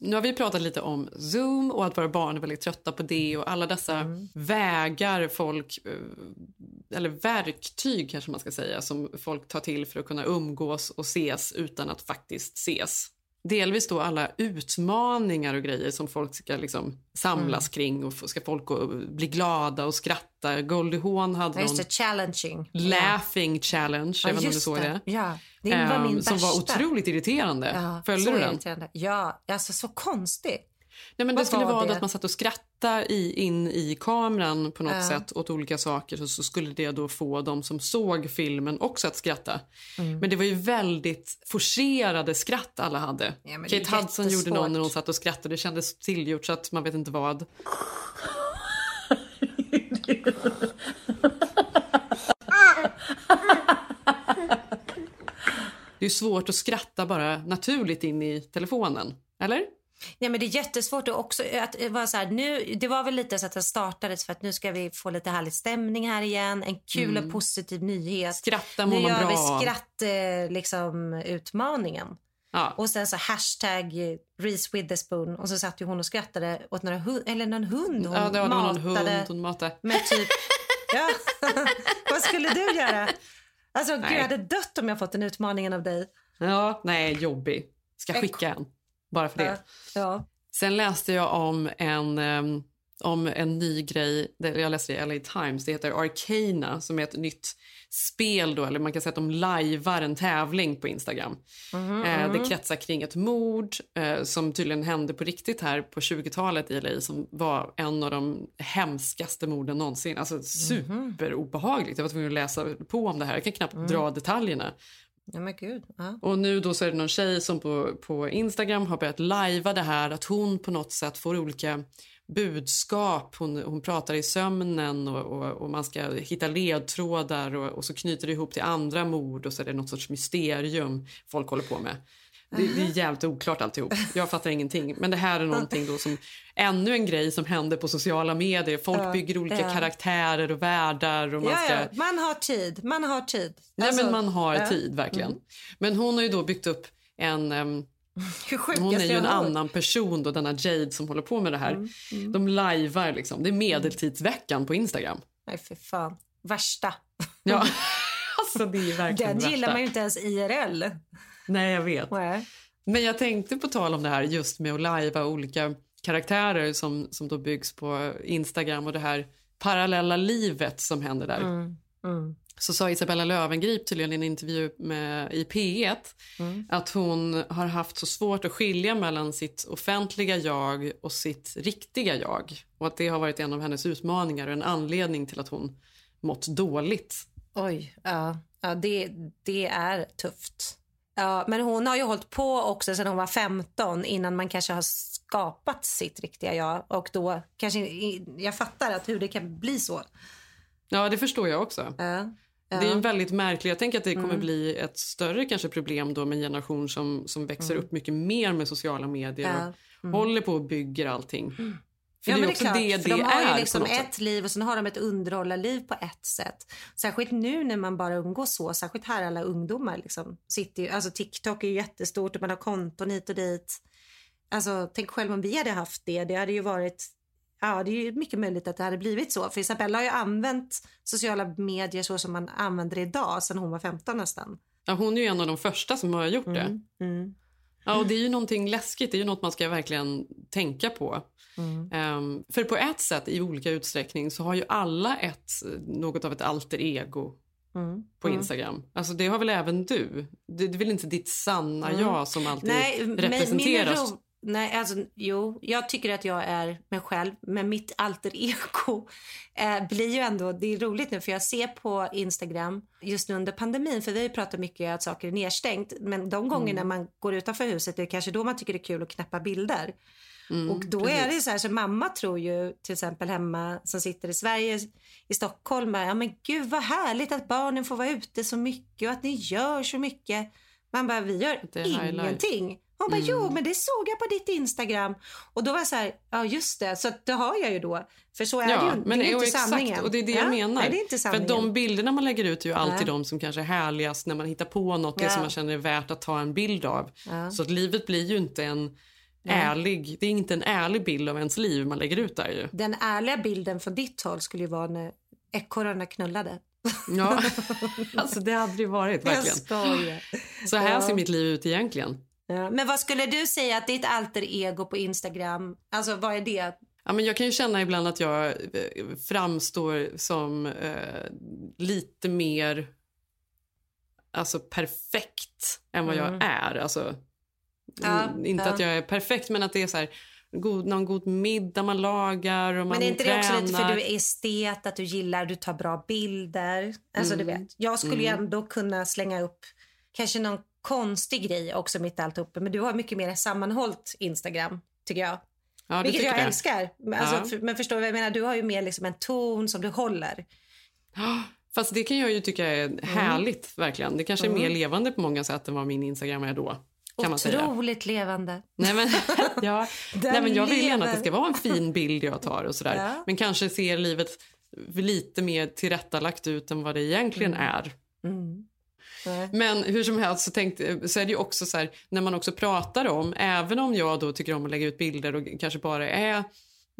Nu har vi pratat lite om Zoom och att våra barn är väldigt trötta på det och alla dessa mm. vägar folk, eh, eller verktyg kanske man ska säga, som folk tar till för att kunna umgås och ses utan att faktiskt ses. Delvis då alla utmaningar och grejer som folk ska liksom samlas mm. kring och ska folk bli glada och skratta. Goldie Hawn hade någon det, challenging. laughing yeah. challenge, ja, jag vet inte om du såg det. Ja. Det var min um, som var otroligt irriterande. Ja, Följde du den? Ja, alltså så konstigt. Nej, men det skulle vara det? att man satt och skrattade i, in i kameran på något uh. sätt åt olika saker så, så, skulle det då få de som såg filmen också att skratta. Mm. Men det var ju väldigt forcerade skratt alla hade. Ja, Kate Hudson gjorde någon när hon satt och skrattade. Det kändes tillgjort så att man vet inte vad. Det är svårt att skratta bara naturligt in i telefonen, eller? Nej, men det är jättesvårt också att vara så här, nu, det var väl lite så att det startades för att nu ska vi få lite härlig stämning här igen. En kul mm. och positiv nyhet. Skratta mår Nu gör bra. vi skratt, eh, liksom, utmaningen. Ja. Och sen så hashtag Reese Witherspoon och så satt ju hon och skrattade åt några hund, eller någon hund hon ja, det var matade. Någon hund hon matade. Med typ, [LAUGHS] ja. [LAUGHS] Vad skulle du göra? Alltså, gud, jag hade dött om jag fått den utmaningen av dig. Ja, nej, jobbig. Ska skicka en. Bara för det. Ja. Sen läste jag om en, um, om en ny grej. Jag läste det i LA Times. Det heter Arcana, som är ett nytt spel. Då, eller man kan säga att de lajvar en tävling på Instagram. Mhm, eh, det mhm. kretsar kring ett mord eh, som tydligen hände på riktigt här på 20-talet i LA som var en av de hemskaste morden någonsin. Alltså superobehagligt. Jag var tvungen att läsa på om det här. Jag kan knappt Mm. dra detaljerna. Ja, men gud. Ja. Och nu då så är det någon tjej som på, på Instagram har börjat lajva det här att hon på något sätt får olika budskap. Hon, hon pratar i sömnen och, och, och man ska hitta ledtrådar och, och så knyter det ihop till andra mord och så är det något sorts mysterium folk håller på med. Det, det är jävligt oklart alltihop. Jag fattar ingenting. Men det här är någonting då som ännu en grej som händer på sociala medier. Folk Ja, bygger olika ja. karaktärer och världar och man ska ja, man har tid. Man har tid. Nej, Alltså, men man har tid, verkligen. Mm. Men hon har ju då byggt upp en... [LAUGHS] sjukt hon är ju en annan person, då, denna Jade som håller på med det här. Mm, mm. De lajvar liksom. Det är medeltidsveckan på Instagram. Nej, för fan. Värsta. Ja, [LAUGHS] [LAUGHS] alltså det är verkligen Den det gillar värsta. man ju inte ens IRL. Nej, jag vet. Nej. Men jag tänkte på tal om det här just med att lajva olika karaktärer som, som då byggs på Instagram och det här parallella livet som händer där. Mm. Mm. så sa Isabella Löwengrip tydligen i en intervju med, i P1 Mm. att hon har haft så svårt att skilja mellan sitt offentliga jag och sitt riktiga jag. Och att det har varit en av hennes utmaningar och en anledning till att hon mått dåligt. Oj, ja. ja det, det är tufft. Ja, men hon har ju hållit på också sedan hon var 15 innan man kanske har skapat sitt riktiga jag. Och då kanske, jag fattar att hur det kan bli så. Ja, det förstår jag också. Ja. Ja. Det är en väldigt märklig, jag tänker att det kommer Mm. bli ett större kanske problem då med en generation som, som växer Mm. upp mycket mer med sociala medier Ja. och Mm. håller på och bygger allting. För ja, det är också det för det de har är ju liksom ett liv och sen har de ett underhållarliv på ett sätt. Särskilt nu när man bara umgås så, särskilt här alla ungdomar liksom sitter ju, alltså TikTok är jättestort och man har konton hit och dit. Alltså tänk själv om vi hade haft det, det hade ju varit Ja, det är mycket möjligt att det hade blivit så. För Isabella har ju använt sociala medier så som man använder idag sedan hon var 15 nästan. Ja, hon är ju en av de första som har gjort det. Mm. Mm. Ja, och det är ju någonting läskigt, det är ju något man ska verkligen tänka på. Mm. Ehm, för på ett sätt i olika utsträckning så har ju alla ett, något av ett alter ego Mm. på Mm. Instagram. Alltså det har väl även du? Det, det är väl inte ditt sanna Mm. jag som alltid Nej, representeras? Nej, alltså, jo, jag tycker att jag är mig själv, men mitt alter ego eh, blir ju ändå, det är roligt nu för jag ser på Instagram just nu under pandemin, för vi har pratat mycket om att saker är nedstängt, men de gångerna Mm. man går utanför huset, det är kanske då man tycker det är kul att knäppa bilder. Mm, och då precis. är det så här, så mamma tror ju till exempel hemma som sitter i Sverige, i Stockholm, ja men gud vad härligt att barnen får vara ute så mycket och att ni gör så mycket. Man bara, vi gör ingenting. Hon bara, Mm. jo men det såg jag på ditt Instagram. Och då var jag så här, ja just det, så det har jag ju då. För så är det Ja, ju men det är ju inte exakt, sanningen. och det är det ja? jag menar. Nej, det är inte För de bilderna man lägger ut är ju alltid Ja. de som kanske är härligast när man hittar på något det Ja. som man känner är värt att ta en bild av. Så att livet blir ju inte en ärlig, det är inte en ärlig bild av ens liv man lägger ut där ju. Den ärliga bilden från ditt håll skulle ju vara när ekorrarna knullade. Ja, [LAUGHS] alltså det hade det varit verkligen. Så här ser mitt liv ut egentligen. Ja. Men vad skulle du säga att ditt alter ego på Instagram, alltså vad är det? Ja, men jag kan ju känna ibland att jag eh, framstår som eh, lite mer alltså perfekt än vad Mm. jag är. Alltså, Ja, inte ja. att jag är perfekt, men att det är så här, god, någon god middag man lagar och man Men är inte det också lite för tränar. du är estet, att du gillar, du tar bra bilder. Alltså Mm. du vet, jag skulle ju Mm. ändå kunna slänga upp kanske någon konstig grej också mitt i allt uppe. Men du har mycket mer sammanhållt Instagram, tycker jag. Ja, Vilket jag det? älskar. Men Alltså, Ja. men förstår vad jag menar? Du har ju mer liksom en ton som du håller. Fast det kan jag ju tycka är härligt, verkligen. Det kanske är mer Mm. levande på många sätt än vad min Instagram är då. Kan. Otroligt levande. Nej, men, [LAUGHS] ja. Nej, men jag vill gärna att det ska vara en fin bild jag tar och sådär. Ja. Men kanske ser livet lite mer tillrättalagt ut än vad det egentligen är. Mm. Nej. Men hur som helst så, tänkte, så är det ju också så här, när man också pratar om, även om jag då tycker om att lägga ut bilder och kanske bara är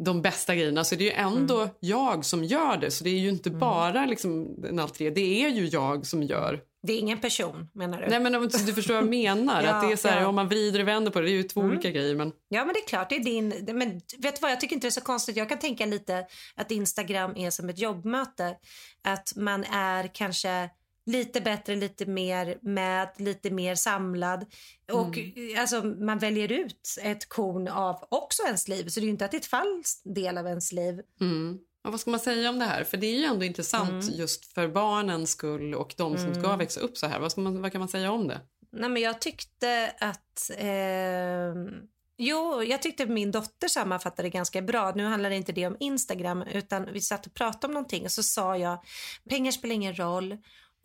de bästa grejerna så är det ju ändå Mm. jag som gör det. Så det är ju inte bara liksom en allt det. Det är ju jag som gör Det är ingen person, menar du? Nej, men om du förstår vad jag menar. Ja, [LAUGHS] att det är så här, ja. Om man vrider och vänder på det, det är ju två Mm. olika grejer. Men... Ja, men det är klart. Det är din... Men vet du vad, jag tycker inte det är så konstigt. Jag kan tänka lite att Instagram är som ett jobbmöte. Att man är kanske lite bättre, lite mer med, lite mer samlad. Och alltså, man väljer ut ett korn av också ens liv. Så det är inte att det är ett falskt del av ens liv. Mm. Ja, vad ska man säga om det här? För det är ju ändå intressant Mm. just för barnens skull och de som ska Mm. växa upp så här. Vad, man, vad kan man säga om det? Nej, men jag tyckte att... ehm, jo, jag tyckte min dotter sammanfattade det ganska bra. Nu handlar inte det om Instagram, utan vi satt och pratade om någonting och så sa jag pengar spelar ingen roll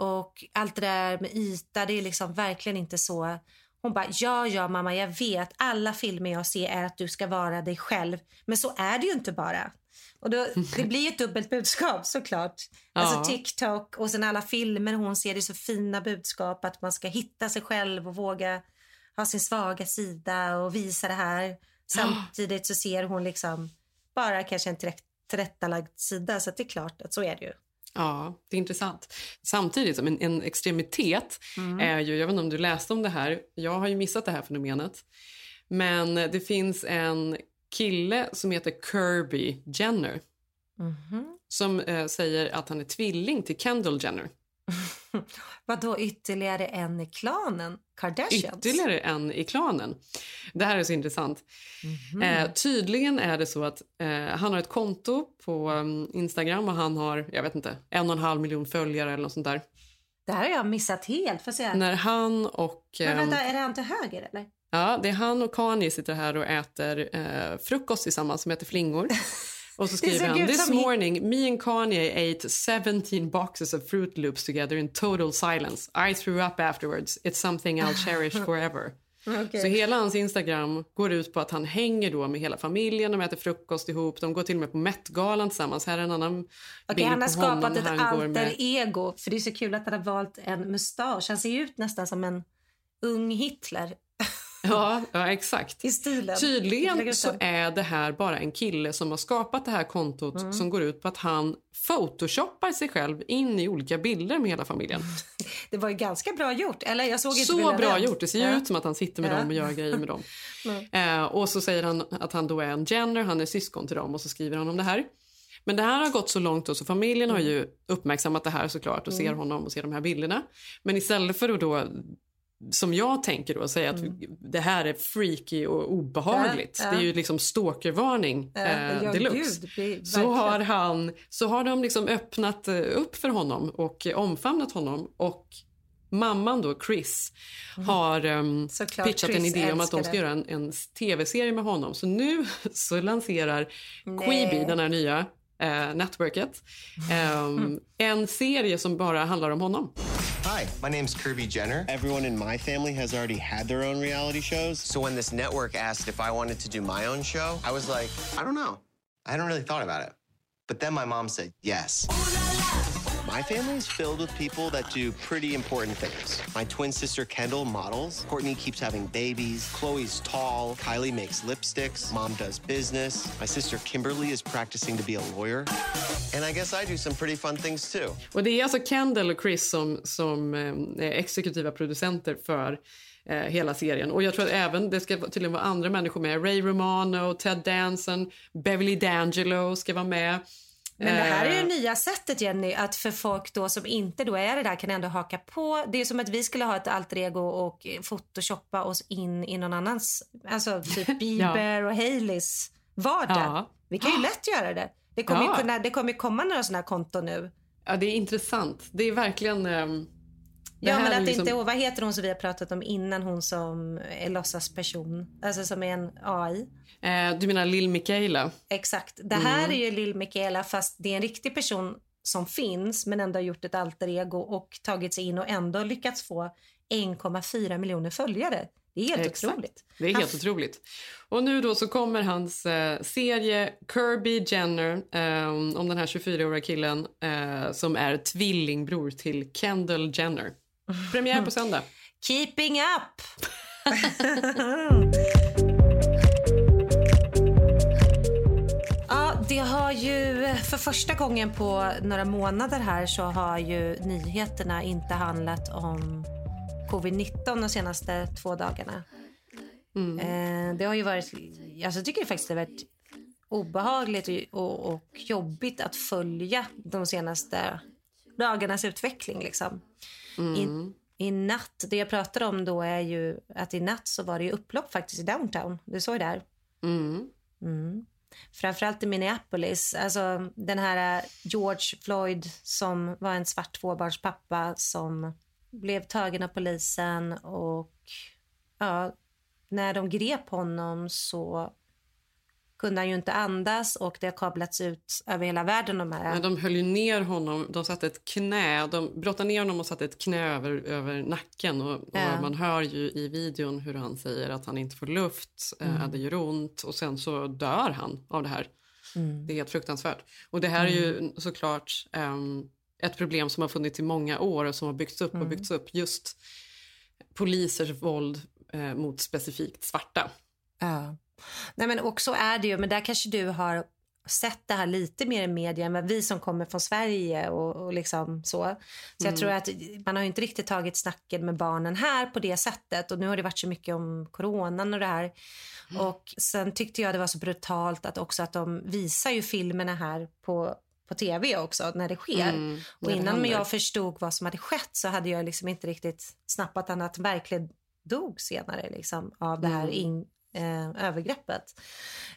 och allt det där med yta, det är liksom verkligen inte så. Hon bara, ja, ja mamma, jag vet. Alla filmer jag ser är att du ska vara dig själv. Men så är det ju inte bara. Och då, det blir ju ett dubbelt budskap såklart. Alltså Ja. TikTok och sen alla filmer hon ser det är så fina budskap att man ska hitta sig själv och våga ha sin svaga sida och visa det här. Samtidigt så ser hon liksom bara kanske en tillrätt- tillrättalagd sida så det är klart att så är det ju. Ja, det är intressant. Samtidigt som en, en extremitet är ju, jag vet inte om du läste om det här, jag har ju missat det här fenomenet. Men det finns en kille som heter Kirby Jenner som eh, säger att han är tvilling till Kendall Jenner. [LAUGHS] [LAUGHS] Vadå ytterligare en i klanen? Kardashians? Ytterligare en i klanen. Det här är så intressant. Mhm. Eh, tydligen är det så att eh, han har ett konto på um, Instagram och han har, jag vet inte, en och en halv miljon följare eller något sånt där. Det här har jag missat helt. Får se. När han och... Men ehm, vänta, är det han till höger eller? Ja, det är han och Kanye sitter här och äter eh, frukost tillsammans som heter flingor. [LAUGHS] Och så skriver han This morning me and Kanye ate 17 boxes of Fruit Loops together in total silence. I threw up afterwards. It's something I'll cherish [LAUGHS] forever. Okej. Så hela hans Instagram går ut på att han hänger då med hela familjen, de äter frukost ihop, de går till och med på Met-galan tillsammans. Här är en annan Okej, bild han har honom skapat ett han alter med... ego. För det är så kul att han har valt en mustasch. Han ser ut nästan som en ung Hitler Ja, [LAUGHS] ja, exakt. i stilen. Tydligen så är det här bara en kille som har skapat det här kontot Mm. som går ut på att han photoshoppar sig själv in i olika bilder med hela familjen. [LAUGHS] Det var ju ganska bra gjort. Eller jag såg inte Så bra än. gjort. Det ser ju Ja. ut som att han sitter med Ja. dem och gör [LAUGHS] grejer med dem. Mm. Eh, och så säger han att han då är en Jenner, han är syskon till dem och så skriver han om det här. Men det här har gått så långt då, så familjen har ju uppmärksammat det här såklart och ser Mm. honom och ser de här bilderna. Men istället för att då som jag tänker då säga att det här är freaky och obehagligt. Ja, ja. Det är ju liksom stalkervarning Ja, eh, deluxe. gud, så, har han, så har de liksom öppnat eh, upp för honom och omfamnat honom. Och mamman då, Chris, har um, pitchat en Chris idé om att de ska det. göra en, en tv-serie med honom. Så nu [LAUGHS] så lanserar. Quibi, den här nya eh, networket, ehm, en serie som bara handlar om honom. Hi, my name's Kirby Jenner. Everyone in my family has already had their own reality shows. So when this network asked if I wanted to do my own show, I was like, I don't know. I hadn't really thought about it. But then my mom said yes. My family is filled with people that do pretty important things. My twin sister Kendall models. Courtney keeps having babies. Chloe's tall. Kylie makes lipsticks. Mom does business. My sister Kimberly is practicing to be a lawyer. And I guess I do some pretty fun things too. Och Det är alltså Kendall och Chris som, som eh, är exekutiva producenter för eh, hela serien. Och jag tror att även det ska tydligen vara andra människor med. Ray Romano, Ted Danson, Beverly D'Angelo ska vara med. Men det här är ju Eh, nya sättet Jenny, att för folk då som inte då är det där kan ändå haka på. Det är som att vi skulle ha ett alter ego och photoshoppa oss in i någon annans, alltså typ [LAUGHS] Bieber och Haileys vardag. Ja. Vi kan ju lätt göra det. Det kommer, Ja. ju, kunna, det kommer komma några sådana här konton nu. Ja, det är intressant. Det är verkligen... det Ja men att liksom- inte, vad heter hon som vi har pratat om innan, hon som är låtsasperson, alltså som är en AI. Eh, du menar Lil Michaela? Exakt. Det här Mm. är ju Lill Michaela fast det är en riktig person som finns men ändå har gjort ett alter ego och tagit sig in och ändå lyckats få 1,4 miljoner följare. Det är helt Exakt. otroligt. Det är helt otroligt. Och nu då så kommer hans eh, serie Kirby Jenner eh, om den här 24-åriga killen eh, som är tvillingbror till Kendall Jenner. Premiär på söndag. Keeping up! [LAUGHS] ja, det har ju för första gången på några månader här så har ju nyheterna inte handlat om covid-19 de senaste två dagarna. Mm. Eh, det har ju varit, alltså jag tycker faktiskt det har varit obehagligt och, och, och jobbigt att följa de senaste dagarnas utveckling. Liksom. Mm. I, I natt, det jag pratar om då är ju att i natt så var det ju upplopp faktiskt i downtown. Du såg det där? Mm. Mm. Framförallt i Minneapolis. Alltså den här eh, George Floyd som var en svart tvåbarnspappa som blev tagen av polisen och ja, när de grep honom så kunde han ju inte andas och det har kablats ut över hela världen. De, här. Men de höll ju ner honom, de satte ett knä, de brottade ner honom och satte ett knä över, över nacken och, Ja. och man hör ju i videon hur han säger att han inte får luft, Mm. eh, det gör ont och sen så dör han av det här. Mm. Det är helt fruktansvärt. Och det här är ju såklart ehm, ett problem som har funnits i många år och som har byggts upp och Mm. byggts upp. Just polisers våld eh, mot specifikt svarta. Ja. Nej, men också är det ju, men där kanske du har sett det här lite mer i media än vad vi som kommer från Sverige och, och liksom så. Så jag Mm. tror att man har ju inte riktigt tagit snacken med barnen här på det sättet och nu har det varit så mycket om coronan och det här. Och sen tyckte jag det var så brutalt att också att de visar ju filmerna här på på tv också när det sker. Mm, och det innan händer. jag förstod vad som hade skett så hade jag liksom inte riktigt snappat att han verkligen dog senare liksom, av det här Mm. in, eh, övergreppet.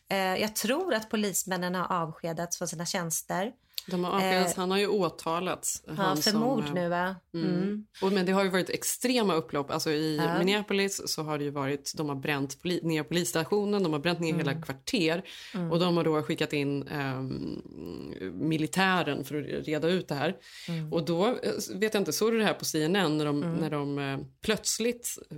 Eh, jag tror att polismännen har avskedats från sina tjänster. De har avskedats, Eh, han har ju åtalats. Han för mord eh, nu va? Mm. Mm. Och, men det har ju varit extrema upplopp. Alltså I Ja. Minneapolis så har det ju varit, de har bränt poli, ner polisstationen, de har bränt ner hela kvarter Mm. och de har då skickat in ehm, militären för att reda ut det här. Mm. Och då eh, vet jag inte, såg du det här på CNN när de, Mm. när de eh, plötsligt eh,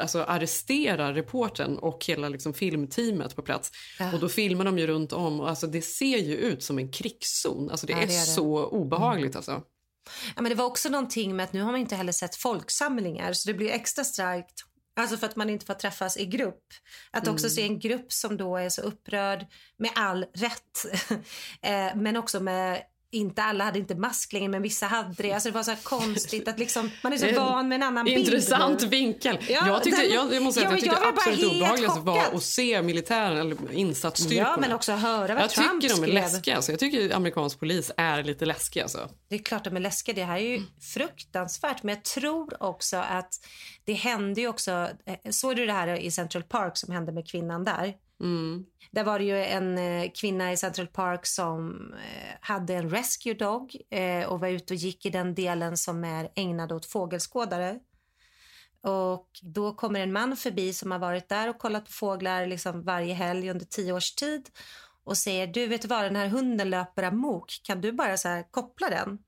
alltså arresterar reporten och hela liksom filmteamet på plats. Ja. Och då filmar de ju runt om och alltså det ser ju ut som en krigszon. Alltså det, Ja, är, det är det. så obehagligt alltså. Ja, men det var också någonting med att nu har man inte heller sett folksamlingar så det blir extra starkt. Alltså för att man inte får träffas i grupp. Att också Mm. se en grupp som då är så upprörd med all rätt. [LAUGHS] eh, men också med inte alla hade inte mask längre men vissa hade det. Alltså det var så konstigt att liksom, man är så [LAUGHS] van med en annan bild. Intressant vinkel. Ja, jag, tyckte, jag, jag måste säga Ja, att jag tyckte jag absolut helt obehagligast var att se militären eller insatsstyrkorna. Ja, men också höra vad Jag Trump tycker de är skrev. läskiga. Alltså. Jag tycker amerikansk polis är lite läskiga. Alltså. Det är klart de är läskiga. Det här är ju fruktansvärt. Men jag tror också att det hände ju också... eh, Såg du det här i Central Park som hände med kvinnan där? Mm. Där var det ju en eh, kvinna i Central Park som eh, hade en rescue dog eh, och var ute och gick i den delen som är ägnad åt fågelskådare. Och då kommer en man förbi som har varit där och kollat på fåglar liksom varje helg under tio års tid och säger du vet du vad den här hunden löper amok kan du bara så här koppla den?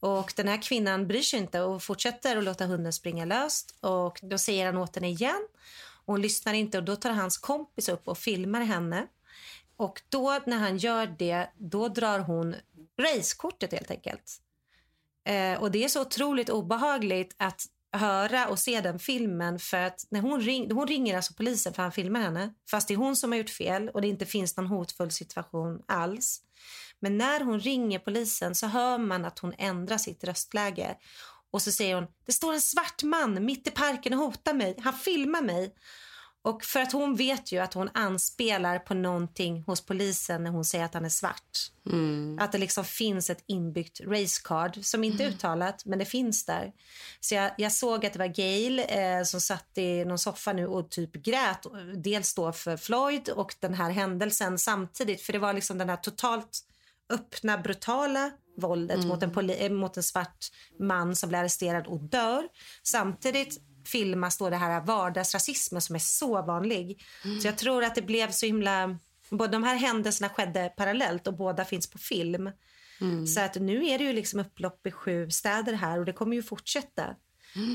Och den här kvinnan bryr sig inte och fortsätter att låta hunden springa löst och då säger han åt henne igen och hon lyssnar inte och då tar hans kompis upp och filmar henne. Och då när han gör det, då drar hon racekortet helt enkelt. Eh, och det är så otroligt obehagligt att höra och se den filmen för att när hon, ring, hon ringer alltså polisen för han filmar henne fast det är hon som har gjort fel och det inte finns någon hotfull situation alls. Men när hon ringer polisen så hör man att hon ändrar sitt röstläge och så säger hon det står en svart man mitt i parken och hotar mig. Han filmar mig. Och för att hon vet ju att hon anspelar på någonting hos polisen när hon säger att han är svart. Mm. Att det liksom finns ett inbyggt racecard som inte är uttalat men det finns där. Så jag, jag såg att det var Gail eh, som satt i någon soffa nu och typ grät. Dels då för Floyd och den här händelsen samtidigt. För det var liksom den här totalt öppna brutala våldet Mm. mot, en poli- eh, mot en svart man som blir arresterad och dör. Samtidigt filmas då det här vardagsrasismen som är så vanlig. Så jag tror att det blev så himla... Både de här händelserna skedde parallellt och båda finns på film. Så att nu är det ju liksom upplopp i sju städer här och det kommer ju fortsätta.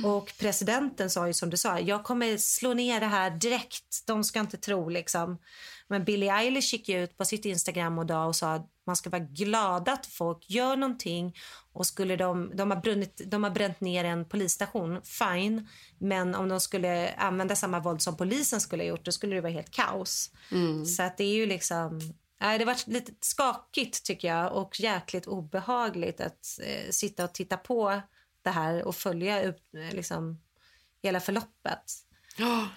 Och presidenten sa ju som du sa, jag kommer slå ner det här direkt. De ska inte tro liksom. Men Billie Eilish gick ut på sitt Instagram och dag och sa att man ska vara glad att folk gör någonting. Och skulle de, de, har brunnit, de har bränt ner en polisstation, fine. Men om de skulle använda samma våld som polisen skulle ha gjort, då skulle det vara helt kaos. Mm. Så att det är ju liksom, Nej, det var lite skakigt tycker jag och jäkligt obehagligt att eh, sitta och titta på det här och följa upp, eh, liksom, hela förloppet. Ja.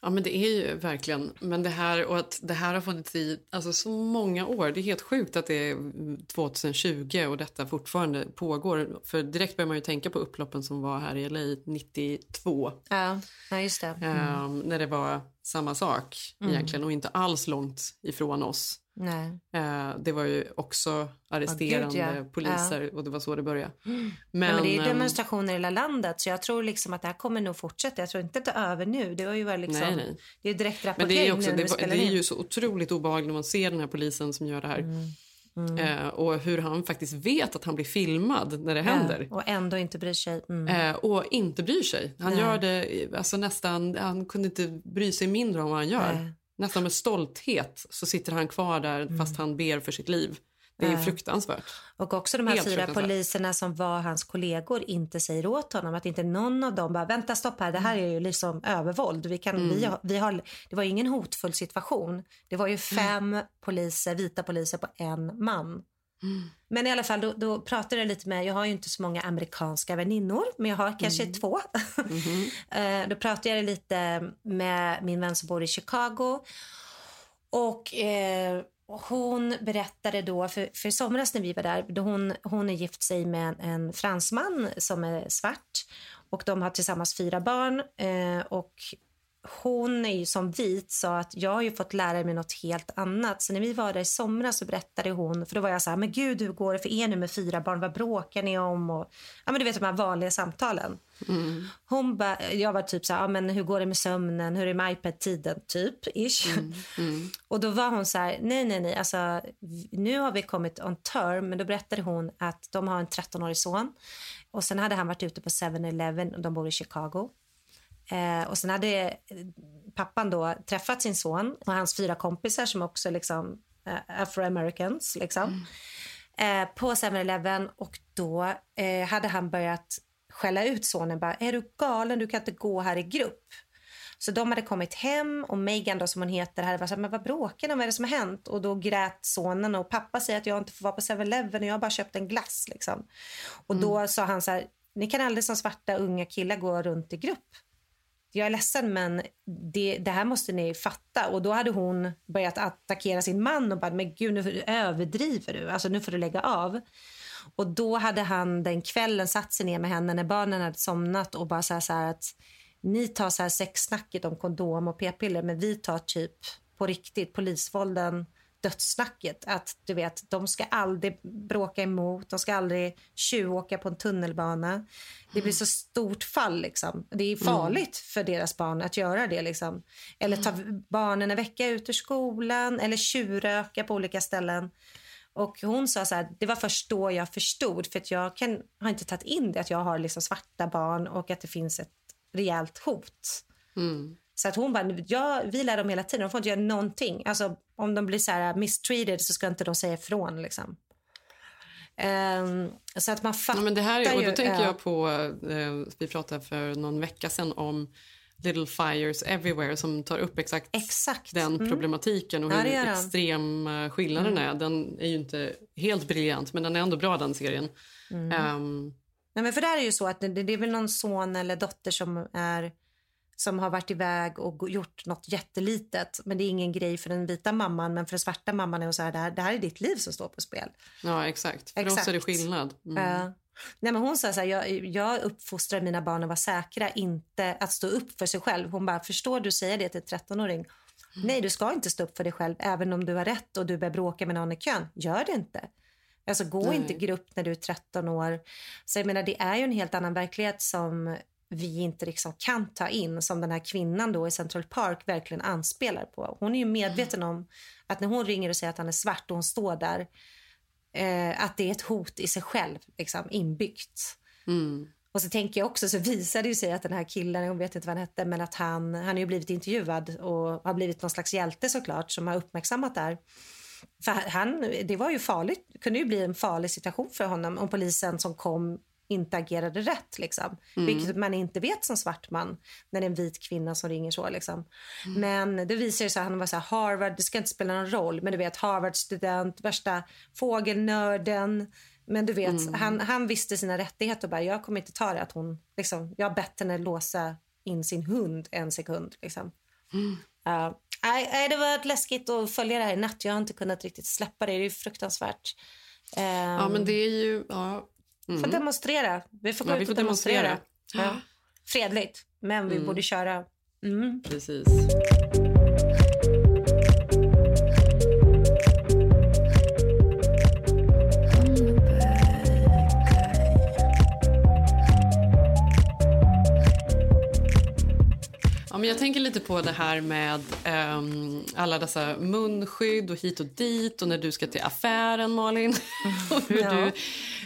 Ja, men det är ju verkligen. Men det här och att det här har funnits i alltså, så många år. Det är helt sjukt att det är 2020 och detta fortfarande pågår. För direkt börjar man ju tänka på upploppen som var här i LA 92. Ja, ja just det. Mm. Um, när det var samma sak Mm. egentligen och inte alls långt ifrån oss. Nej. Uh, det var ju också arresterande Ja, gud, ja. poliser och det var så det började. Mm. Men, ja, men det är ju ehm, demonstrationer i hela landet så jag tror liksom att det här kommer nog fortsätta. Jag tror inte att det är över nu. Det var ju väl liksom, Nej, nej. Det är ju direkt Men det är, också, nu det, var- det är ju så otroligt obehagligt när man ser den här polisen som gör det här. Mm. Eh, och hur han faktiskt vet att han blir filmad när det händer. Ja, och ändå inte bryr sig. Mm. Eh, och inte bryr sig. Han Nej. gör det eh, alltså nästan, han kunde inte bry sig mindre om vad han gör. Nej. Nästan med stolthet så sitter han kvar där fast han ber för sitt liv. Det är fruktansvärt. Och också de här Helt fyra poliserna som var hans kollegor inte säger åt honom att inte någon av dem bara vänta stopp här det här är ju liksom övervåld. Vi kan, Mm. vi, har, vi har, det var ingen hotfull situation. Det var ju fem poliser, vita poliser på en man. Men i alla fall, då, då pratade jag lite med, jag har ju inte så många amerikanska väninnor, men jag har kanske två. [LAUGHS] Eh, då pratade jag lite med min vän som bor i Chicago. Och eh, hon berättade då, för, för i somras när vi var där, då hon, hon är gift sig med en, en fransman som är svart. Och de har tillsammans fyra barn. Eh, och hon är ju som vit sa att jag har ju fått lära mig något helt annat. Så när vi var där i somras så berättade hon, för då var jag så här, men gud hur går det för er nu med fyra barn, vad bråkar ni om? Och, ja men du vet de här vanliga samtalen. Hon ba, jag var typ så här, ja, men hur går det med sömnen, hur är det med iPad-tiden, typ, ish. Och då var hon så här, nej, nej, nej, alltså nu har vi kommit on term, men då berättade hon att de har en 13-årig son. Och sen hade han varit ute på 7-Eleven och de bor i Chicago. Eh, och sen hade eh, pappan då träffat sin son och hans fyra kompisar som också liksom eh, afroamericans liksom. Eh, på 7-Eleven och då eh, hade han börjat skälla ut sonen bara, är du galen, du kan inte gå här i grupp. Så de hade kommit hem och Megan då som hon heter hade varit så här, men vad bråkar om? Vad är det som har hänt? Och då grät sonen och pappa säger att jag inte får vara på 7-Eleven och jag har bara köpt en glass liksom. Och då sa han så här, ni kan aldrig som svarta unga killar gå runt i grupp. Jag är ledsen men det, det här måste ni fatta. Och då hade hon börjat attackera sin man och bara, men gud nu överdriver du, alltså nu får du lägga av. Och då hade han den kvällen satt sig ner med henne när barnen hade somnat och bara så så här att ni tar så här sexsnacket om kondom och p-piller men vi tar typ på riktigt polisvålden dödssnacket. Att du vet, de ska aldrig bråka emot, de ska aldrig tjuvåka på en tunnelbana. Det blir så stort fall liksom. Det är farligt för deras barn att göra det liksom. Eller ta barnen en vecka ut ur skolan eller tjurröka på olika ställen. Och hon sa så här, det var först då jag förstod för att jag kan, har inte tagit in det att jag har liksom svarta barn och att det finns ett rejält hot. Mm. Så att hon bara, ja, vi lär dem hela tiden, de får inte göra någonting. Alltså om de blir så här mistreated så ska inte de säga ifrån liksom. Ehm, så att man fattar Ja, men det här är, och ju, då tänker ja. jag på, eh, vi pratade för någon vecka sedan om Little Fires Everywhere som tar upp exakt, den Mm. problematiken och Ja, hur den. extrem eh, skillnaden Mm. är. Den är ju inte helt briljant men den är ändå bra den serien. Mm. Ehm, Nej, men för där är ju så att det, det är väl någon son eller dotter som är som har varit iväg och gjort något jättelitet. Men det är ingen grej för den vita mamman, men för den svarta mamman är det så här, det här, det här är ditt liv som står på spel. ja exakt, för oss Exakt. är det skillnad. Mm. Ja. nej, men hon sa så här, jag, jag uppfostrar mina barn att vara säkra, inte att stå upp för sig själv. Hon bara, förstår du säga det till en 13-åring? Nej, du ska inte stå upp för dig själv, även om du har rätt och du börjar bråka med någon i kön. Gör det inte. Alltså gå Nej. inte grupp när du är 13 år. Så jag menar, det är ju en helt annan verklighet som vi inte liksom kan ta in som den här kvinnan då i Central Park verkligen anspelar på. Hon är ju medveten om att när hon ringer och säger att han är svart och hon står där eh, att det är ett hot i sig själv liksom, inbyggt. Mm. Och så tänker jag också så visade det sig att den här killen, jag vet inte vad han hette, men att han, han har ju blivit intervjuad och har blivit någon slags hjälte såklart som har uppmärksammat det här. För han, det var ju farligt, kunde ju bli en farlig situation för honom om polisen som kom inte agerade rätt. Liksom. Mm. Vilket man inte vet som svart man när det är en vit kvinna som ringer så. Liksom. Men det visar sig att han var så här, Harvard, det ska inte spela någon roll, men du vet Harvard-student, värsta fågelnörden. Men du vet, Mm. han, han visste sina rättigheter och bara, jag kommer inte ta det att hon, liksom, jag har bett henne låsa in sin hund en sekund. Liksom. Ja. nej, nej, det var läskigt att följa det här i natt. Jag har inte kunnat riktigt släppa det. Det är fruktansvärt. Ja, Ehm, men det är ju... Ja. Vi får demonstrera. Vi får gå Ja, ut vi får och demonstrera. demonstrera. Ja. Fredligt, men vi Mm. borde köra. Mm. Precis. Ja, men jag tänker lite på det här med ehm, alla dessa munskydd och hit och dit och när du ska till affären, Malin. [LAUGHS] och hur Ja. du,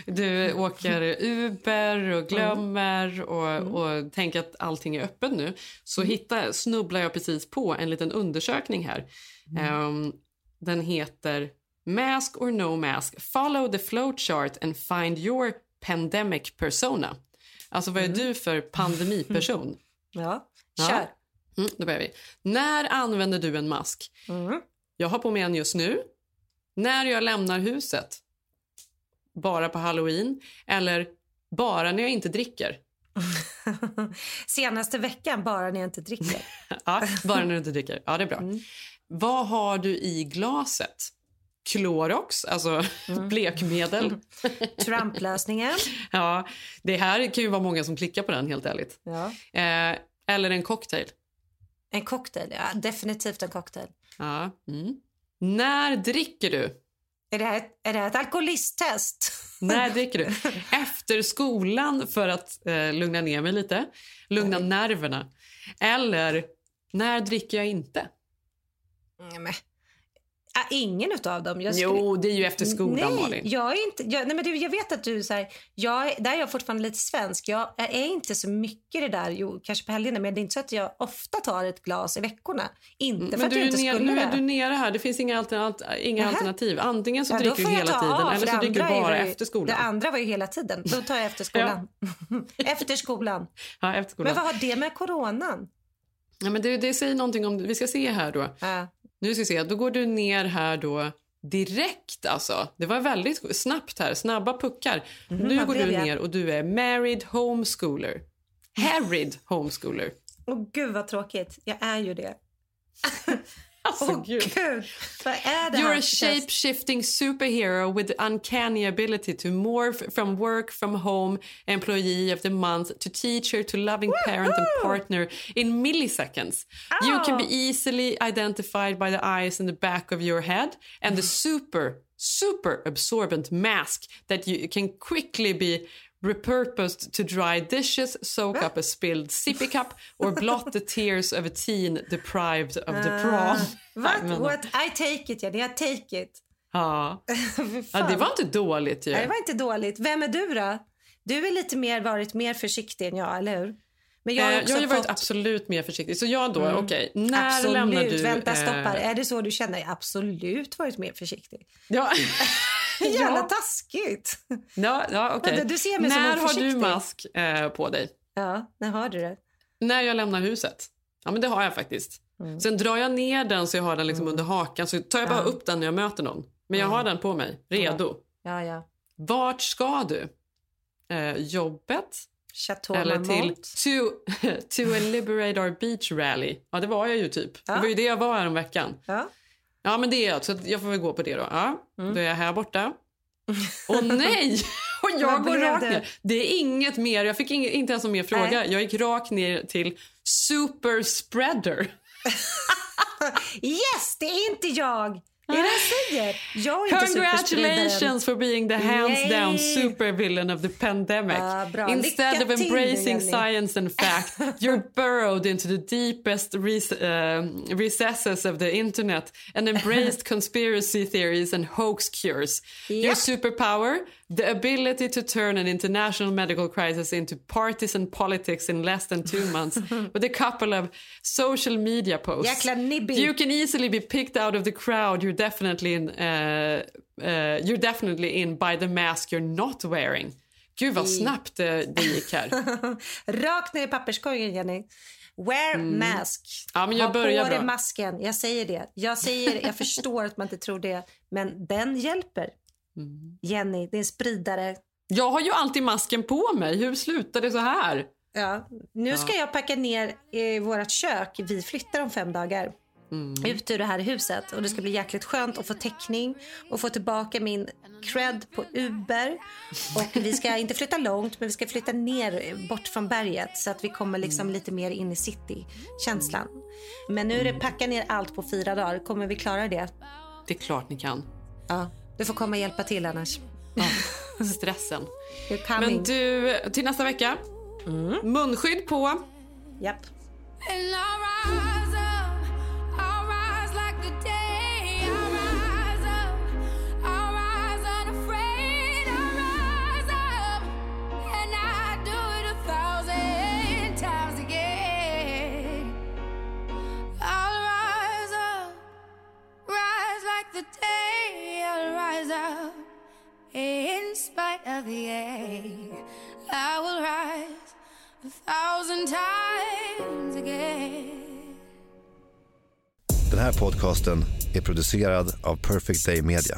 du åker Uber och glömmer och, och tänker att allting är öppet nu. Så hittar, snubblar jag precis på en liten undersökning här. Ehm, den heter Mask or no mask. Follow the flowchart and find your pandemic persona. Alltså vad är du för pandemiperson? [LAUGHS] Ja. kör. Mm, då börjar vi. När använder du en mask? Mm. Jag har på mig en just nu. När jag lämnar huset? Bara på halloween? Eller bara när jag inte dricker? [LAUGHS] Senaste veckan, bara när jag inte dricker. [LAUGHS] Ja, bara när du inte dricker. Ja, det är bra. Vad har du i glaset? Klorox, alltså [LAUGHS] blekmedel. Trump-lösningen. ja, det här kan ju vara många som klickar på den, helt ärligt. Ja. Eh, eller en cocktail. En cocktail, ja. Definitivt en cocktail. Ja. Mm. När dricker du? Är det här ett, är det här ett alkoholisttest? När dricker du? Efter skolan för att eh, lugna ner mig lite. Lugna nerverna. Eller när dricker jag inte? Mm, men, ah, ingen utav dem. Jag Jo, det är ju efter skolan, nej, Malin. Jag, är inte, jag, nej, men du, jag vet att du... Så här, jag, är- där är jag fortfarande lite svensk. Jag är inte så mycket det där, jo, kanske på helgerna, men det är inte så att jag ofta tar ett glas i veckorna. Inte för Men att du jag inte ner, skulle nu är du nere här. Det finns inga, alternat, inga alternativ. Antingen så Ja, dricker du jag hela tiden av, eller för så dricker du bara ju- efter skolan. Det andra var ju hela tiden. Då tar jag efter [LAUGHS] skolan. [LAUGHS] efter skolan. Ja, efter skolan. Men vad har det med coronan? Ja, men det, det säger någonting om... Vi ska se här då. Nu ska vi se. Då går du ner här då direkt alltså. Det var väldigt snabbt här. Snabba puckar. Mhm, nu går du jag? ner och du är married homeschooler. Harried homeschooler. Åh gud vad tråkigt. Jag är ju det. [LAUGHS] Alltså, Åh gud. Vad är det You're a shape-shifting superhero with the uncanny ability to morph from work from home employee of the month to teacher to loving parent and partner in milliseconds. You can be easily identified by the eyes in the back of your head and the [SIGHS] super, super absorbent mask that you can quickly be repurposed to dry dishes, soak up a spilled sippy cup or blot the tears of a teen deprived of the prom. Ah, [LAUGHS] Nej, What? men- What? I take it. Det är take it. Ja. [LAUGHS] Ja, det var inte dåligt ju. Nej, det var inte dåligt. Vem är du då? Du är lite mer varit mer försiktig än jag, eller hur? Men jag har Eh, jag har ju varit fått... absolut mer försiktig. Så jag då, Mm. okej, när absolut. lämnar du... Vänta, stopp här. eh, Är det så du känner? Absolut varit mer försiktig. Ja. [LAUGHS] Jävla taskigt. Ja, ja okej. Vänta, du ser mig som När en har du mask eh, på dig? Ja, när har du det? När jag lämnar huset. Ja, men det har jag faktiskt. Mm. Sen drar jag ner den så jag har den liksom under hakan. Så tar jag bara Ja. upp den när jag möter någon. Men jag har den på mig, redo. Ja, ja. Vart ska du? Eh, jobbet? Chateau Eller till Marmont. to, [LAUGHS] to a Liberate Our Beach Rally. Ja, det var jag ju typ. Det var ju det jag var här om veckan. Ja. Ja, men det är jag. Så jag får väl gå på det då. Ja, Mm. Då är jag här borta. [LAUGHS] Åh nej! [LAUGHS] Och jag går rakt det? ner. Det är inget mer. Jag fick ing- inte ens en mer fråga. Nej. Jag gick rakt ner till super spreader. [LAUGHS] Yes, det är inte jag. Det är det jag säger. Jag är. Congratulations for being the hands Yay. down supervillain of the pandemic. Instead Lycka of embracing Jenny. science and fact, [LAUGHS] you're burrowed into the deepest res- uh, recesses of the internet and embraced [LAUGHS] conspiracy theories and hoax cures. Your superpower, the ability to turn an international medical crisis into partisan politics in less than two months [LAUGHS] with a couple of social media posts. You can easily be picked out of the crowd. You're definitely in. Uh, uh, you're definitely in by the mask you're not wearing. Gud vad snabbt det, det gick här. [LAUGHS] Rakt ner i papperskorgen, Jenny. Wear Mm. mask. Ja, men jag ha börjar på dig masken. Jag säger det. Jag, säger, jag [LAUGHS] förstår att man inte tror det, men den hjälper. Mm. Jenny, det är en spridare. Jag har ju alltid masken på mig. Hur slutar det så här? Ja. Nu ska Ja. jag packa ner i vårt kök. Vi flyttar om fem dagar. Mm. ut ur det här huset och det ska bli jäkligt skönt att få täckning och få tillbaka min cred på Uber. Och vi ska inte flytta långt men vi ska flytta ner bort från berget så att vi kommer liksom lite mer in i city-känslan. Men nu är det packa ner allt på fyra dagar. Kommer vi klara det? Det är klart ni kan. Ja, du får komma och hjälpa till annars. [LAUGHS] Stressen. You're coming. Men du, till nästa vecka. Munskydd på. Japp. And day. I'll rise up, in spite of the air. I will rise a thousand times again. Den här podcasten är producerad av Perfect Day Media.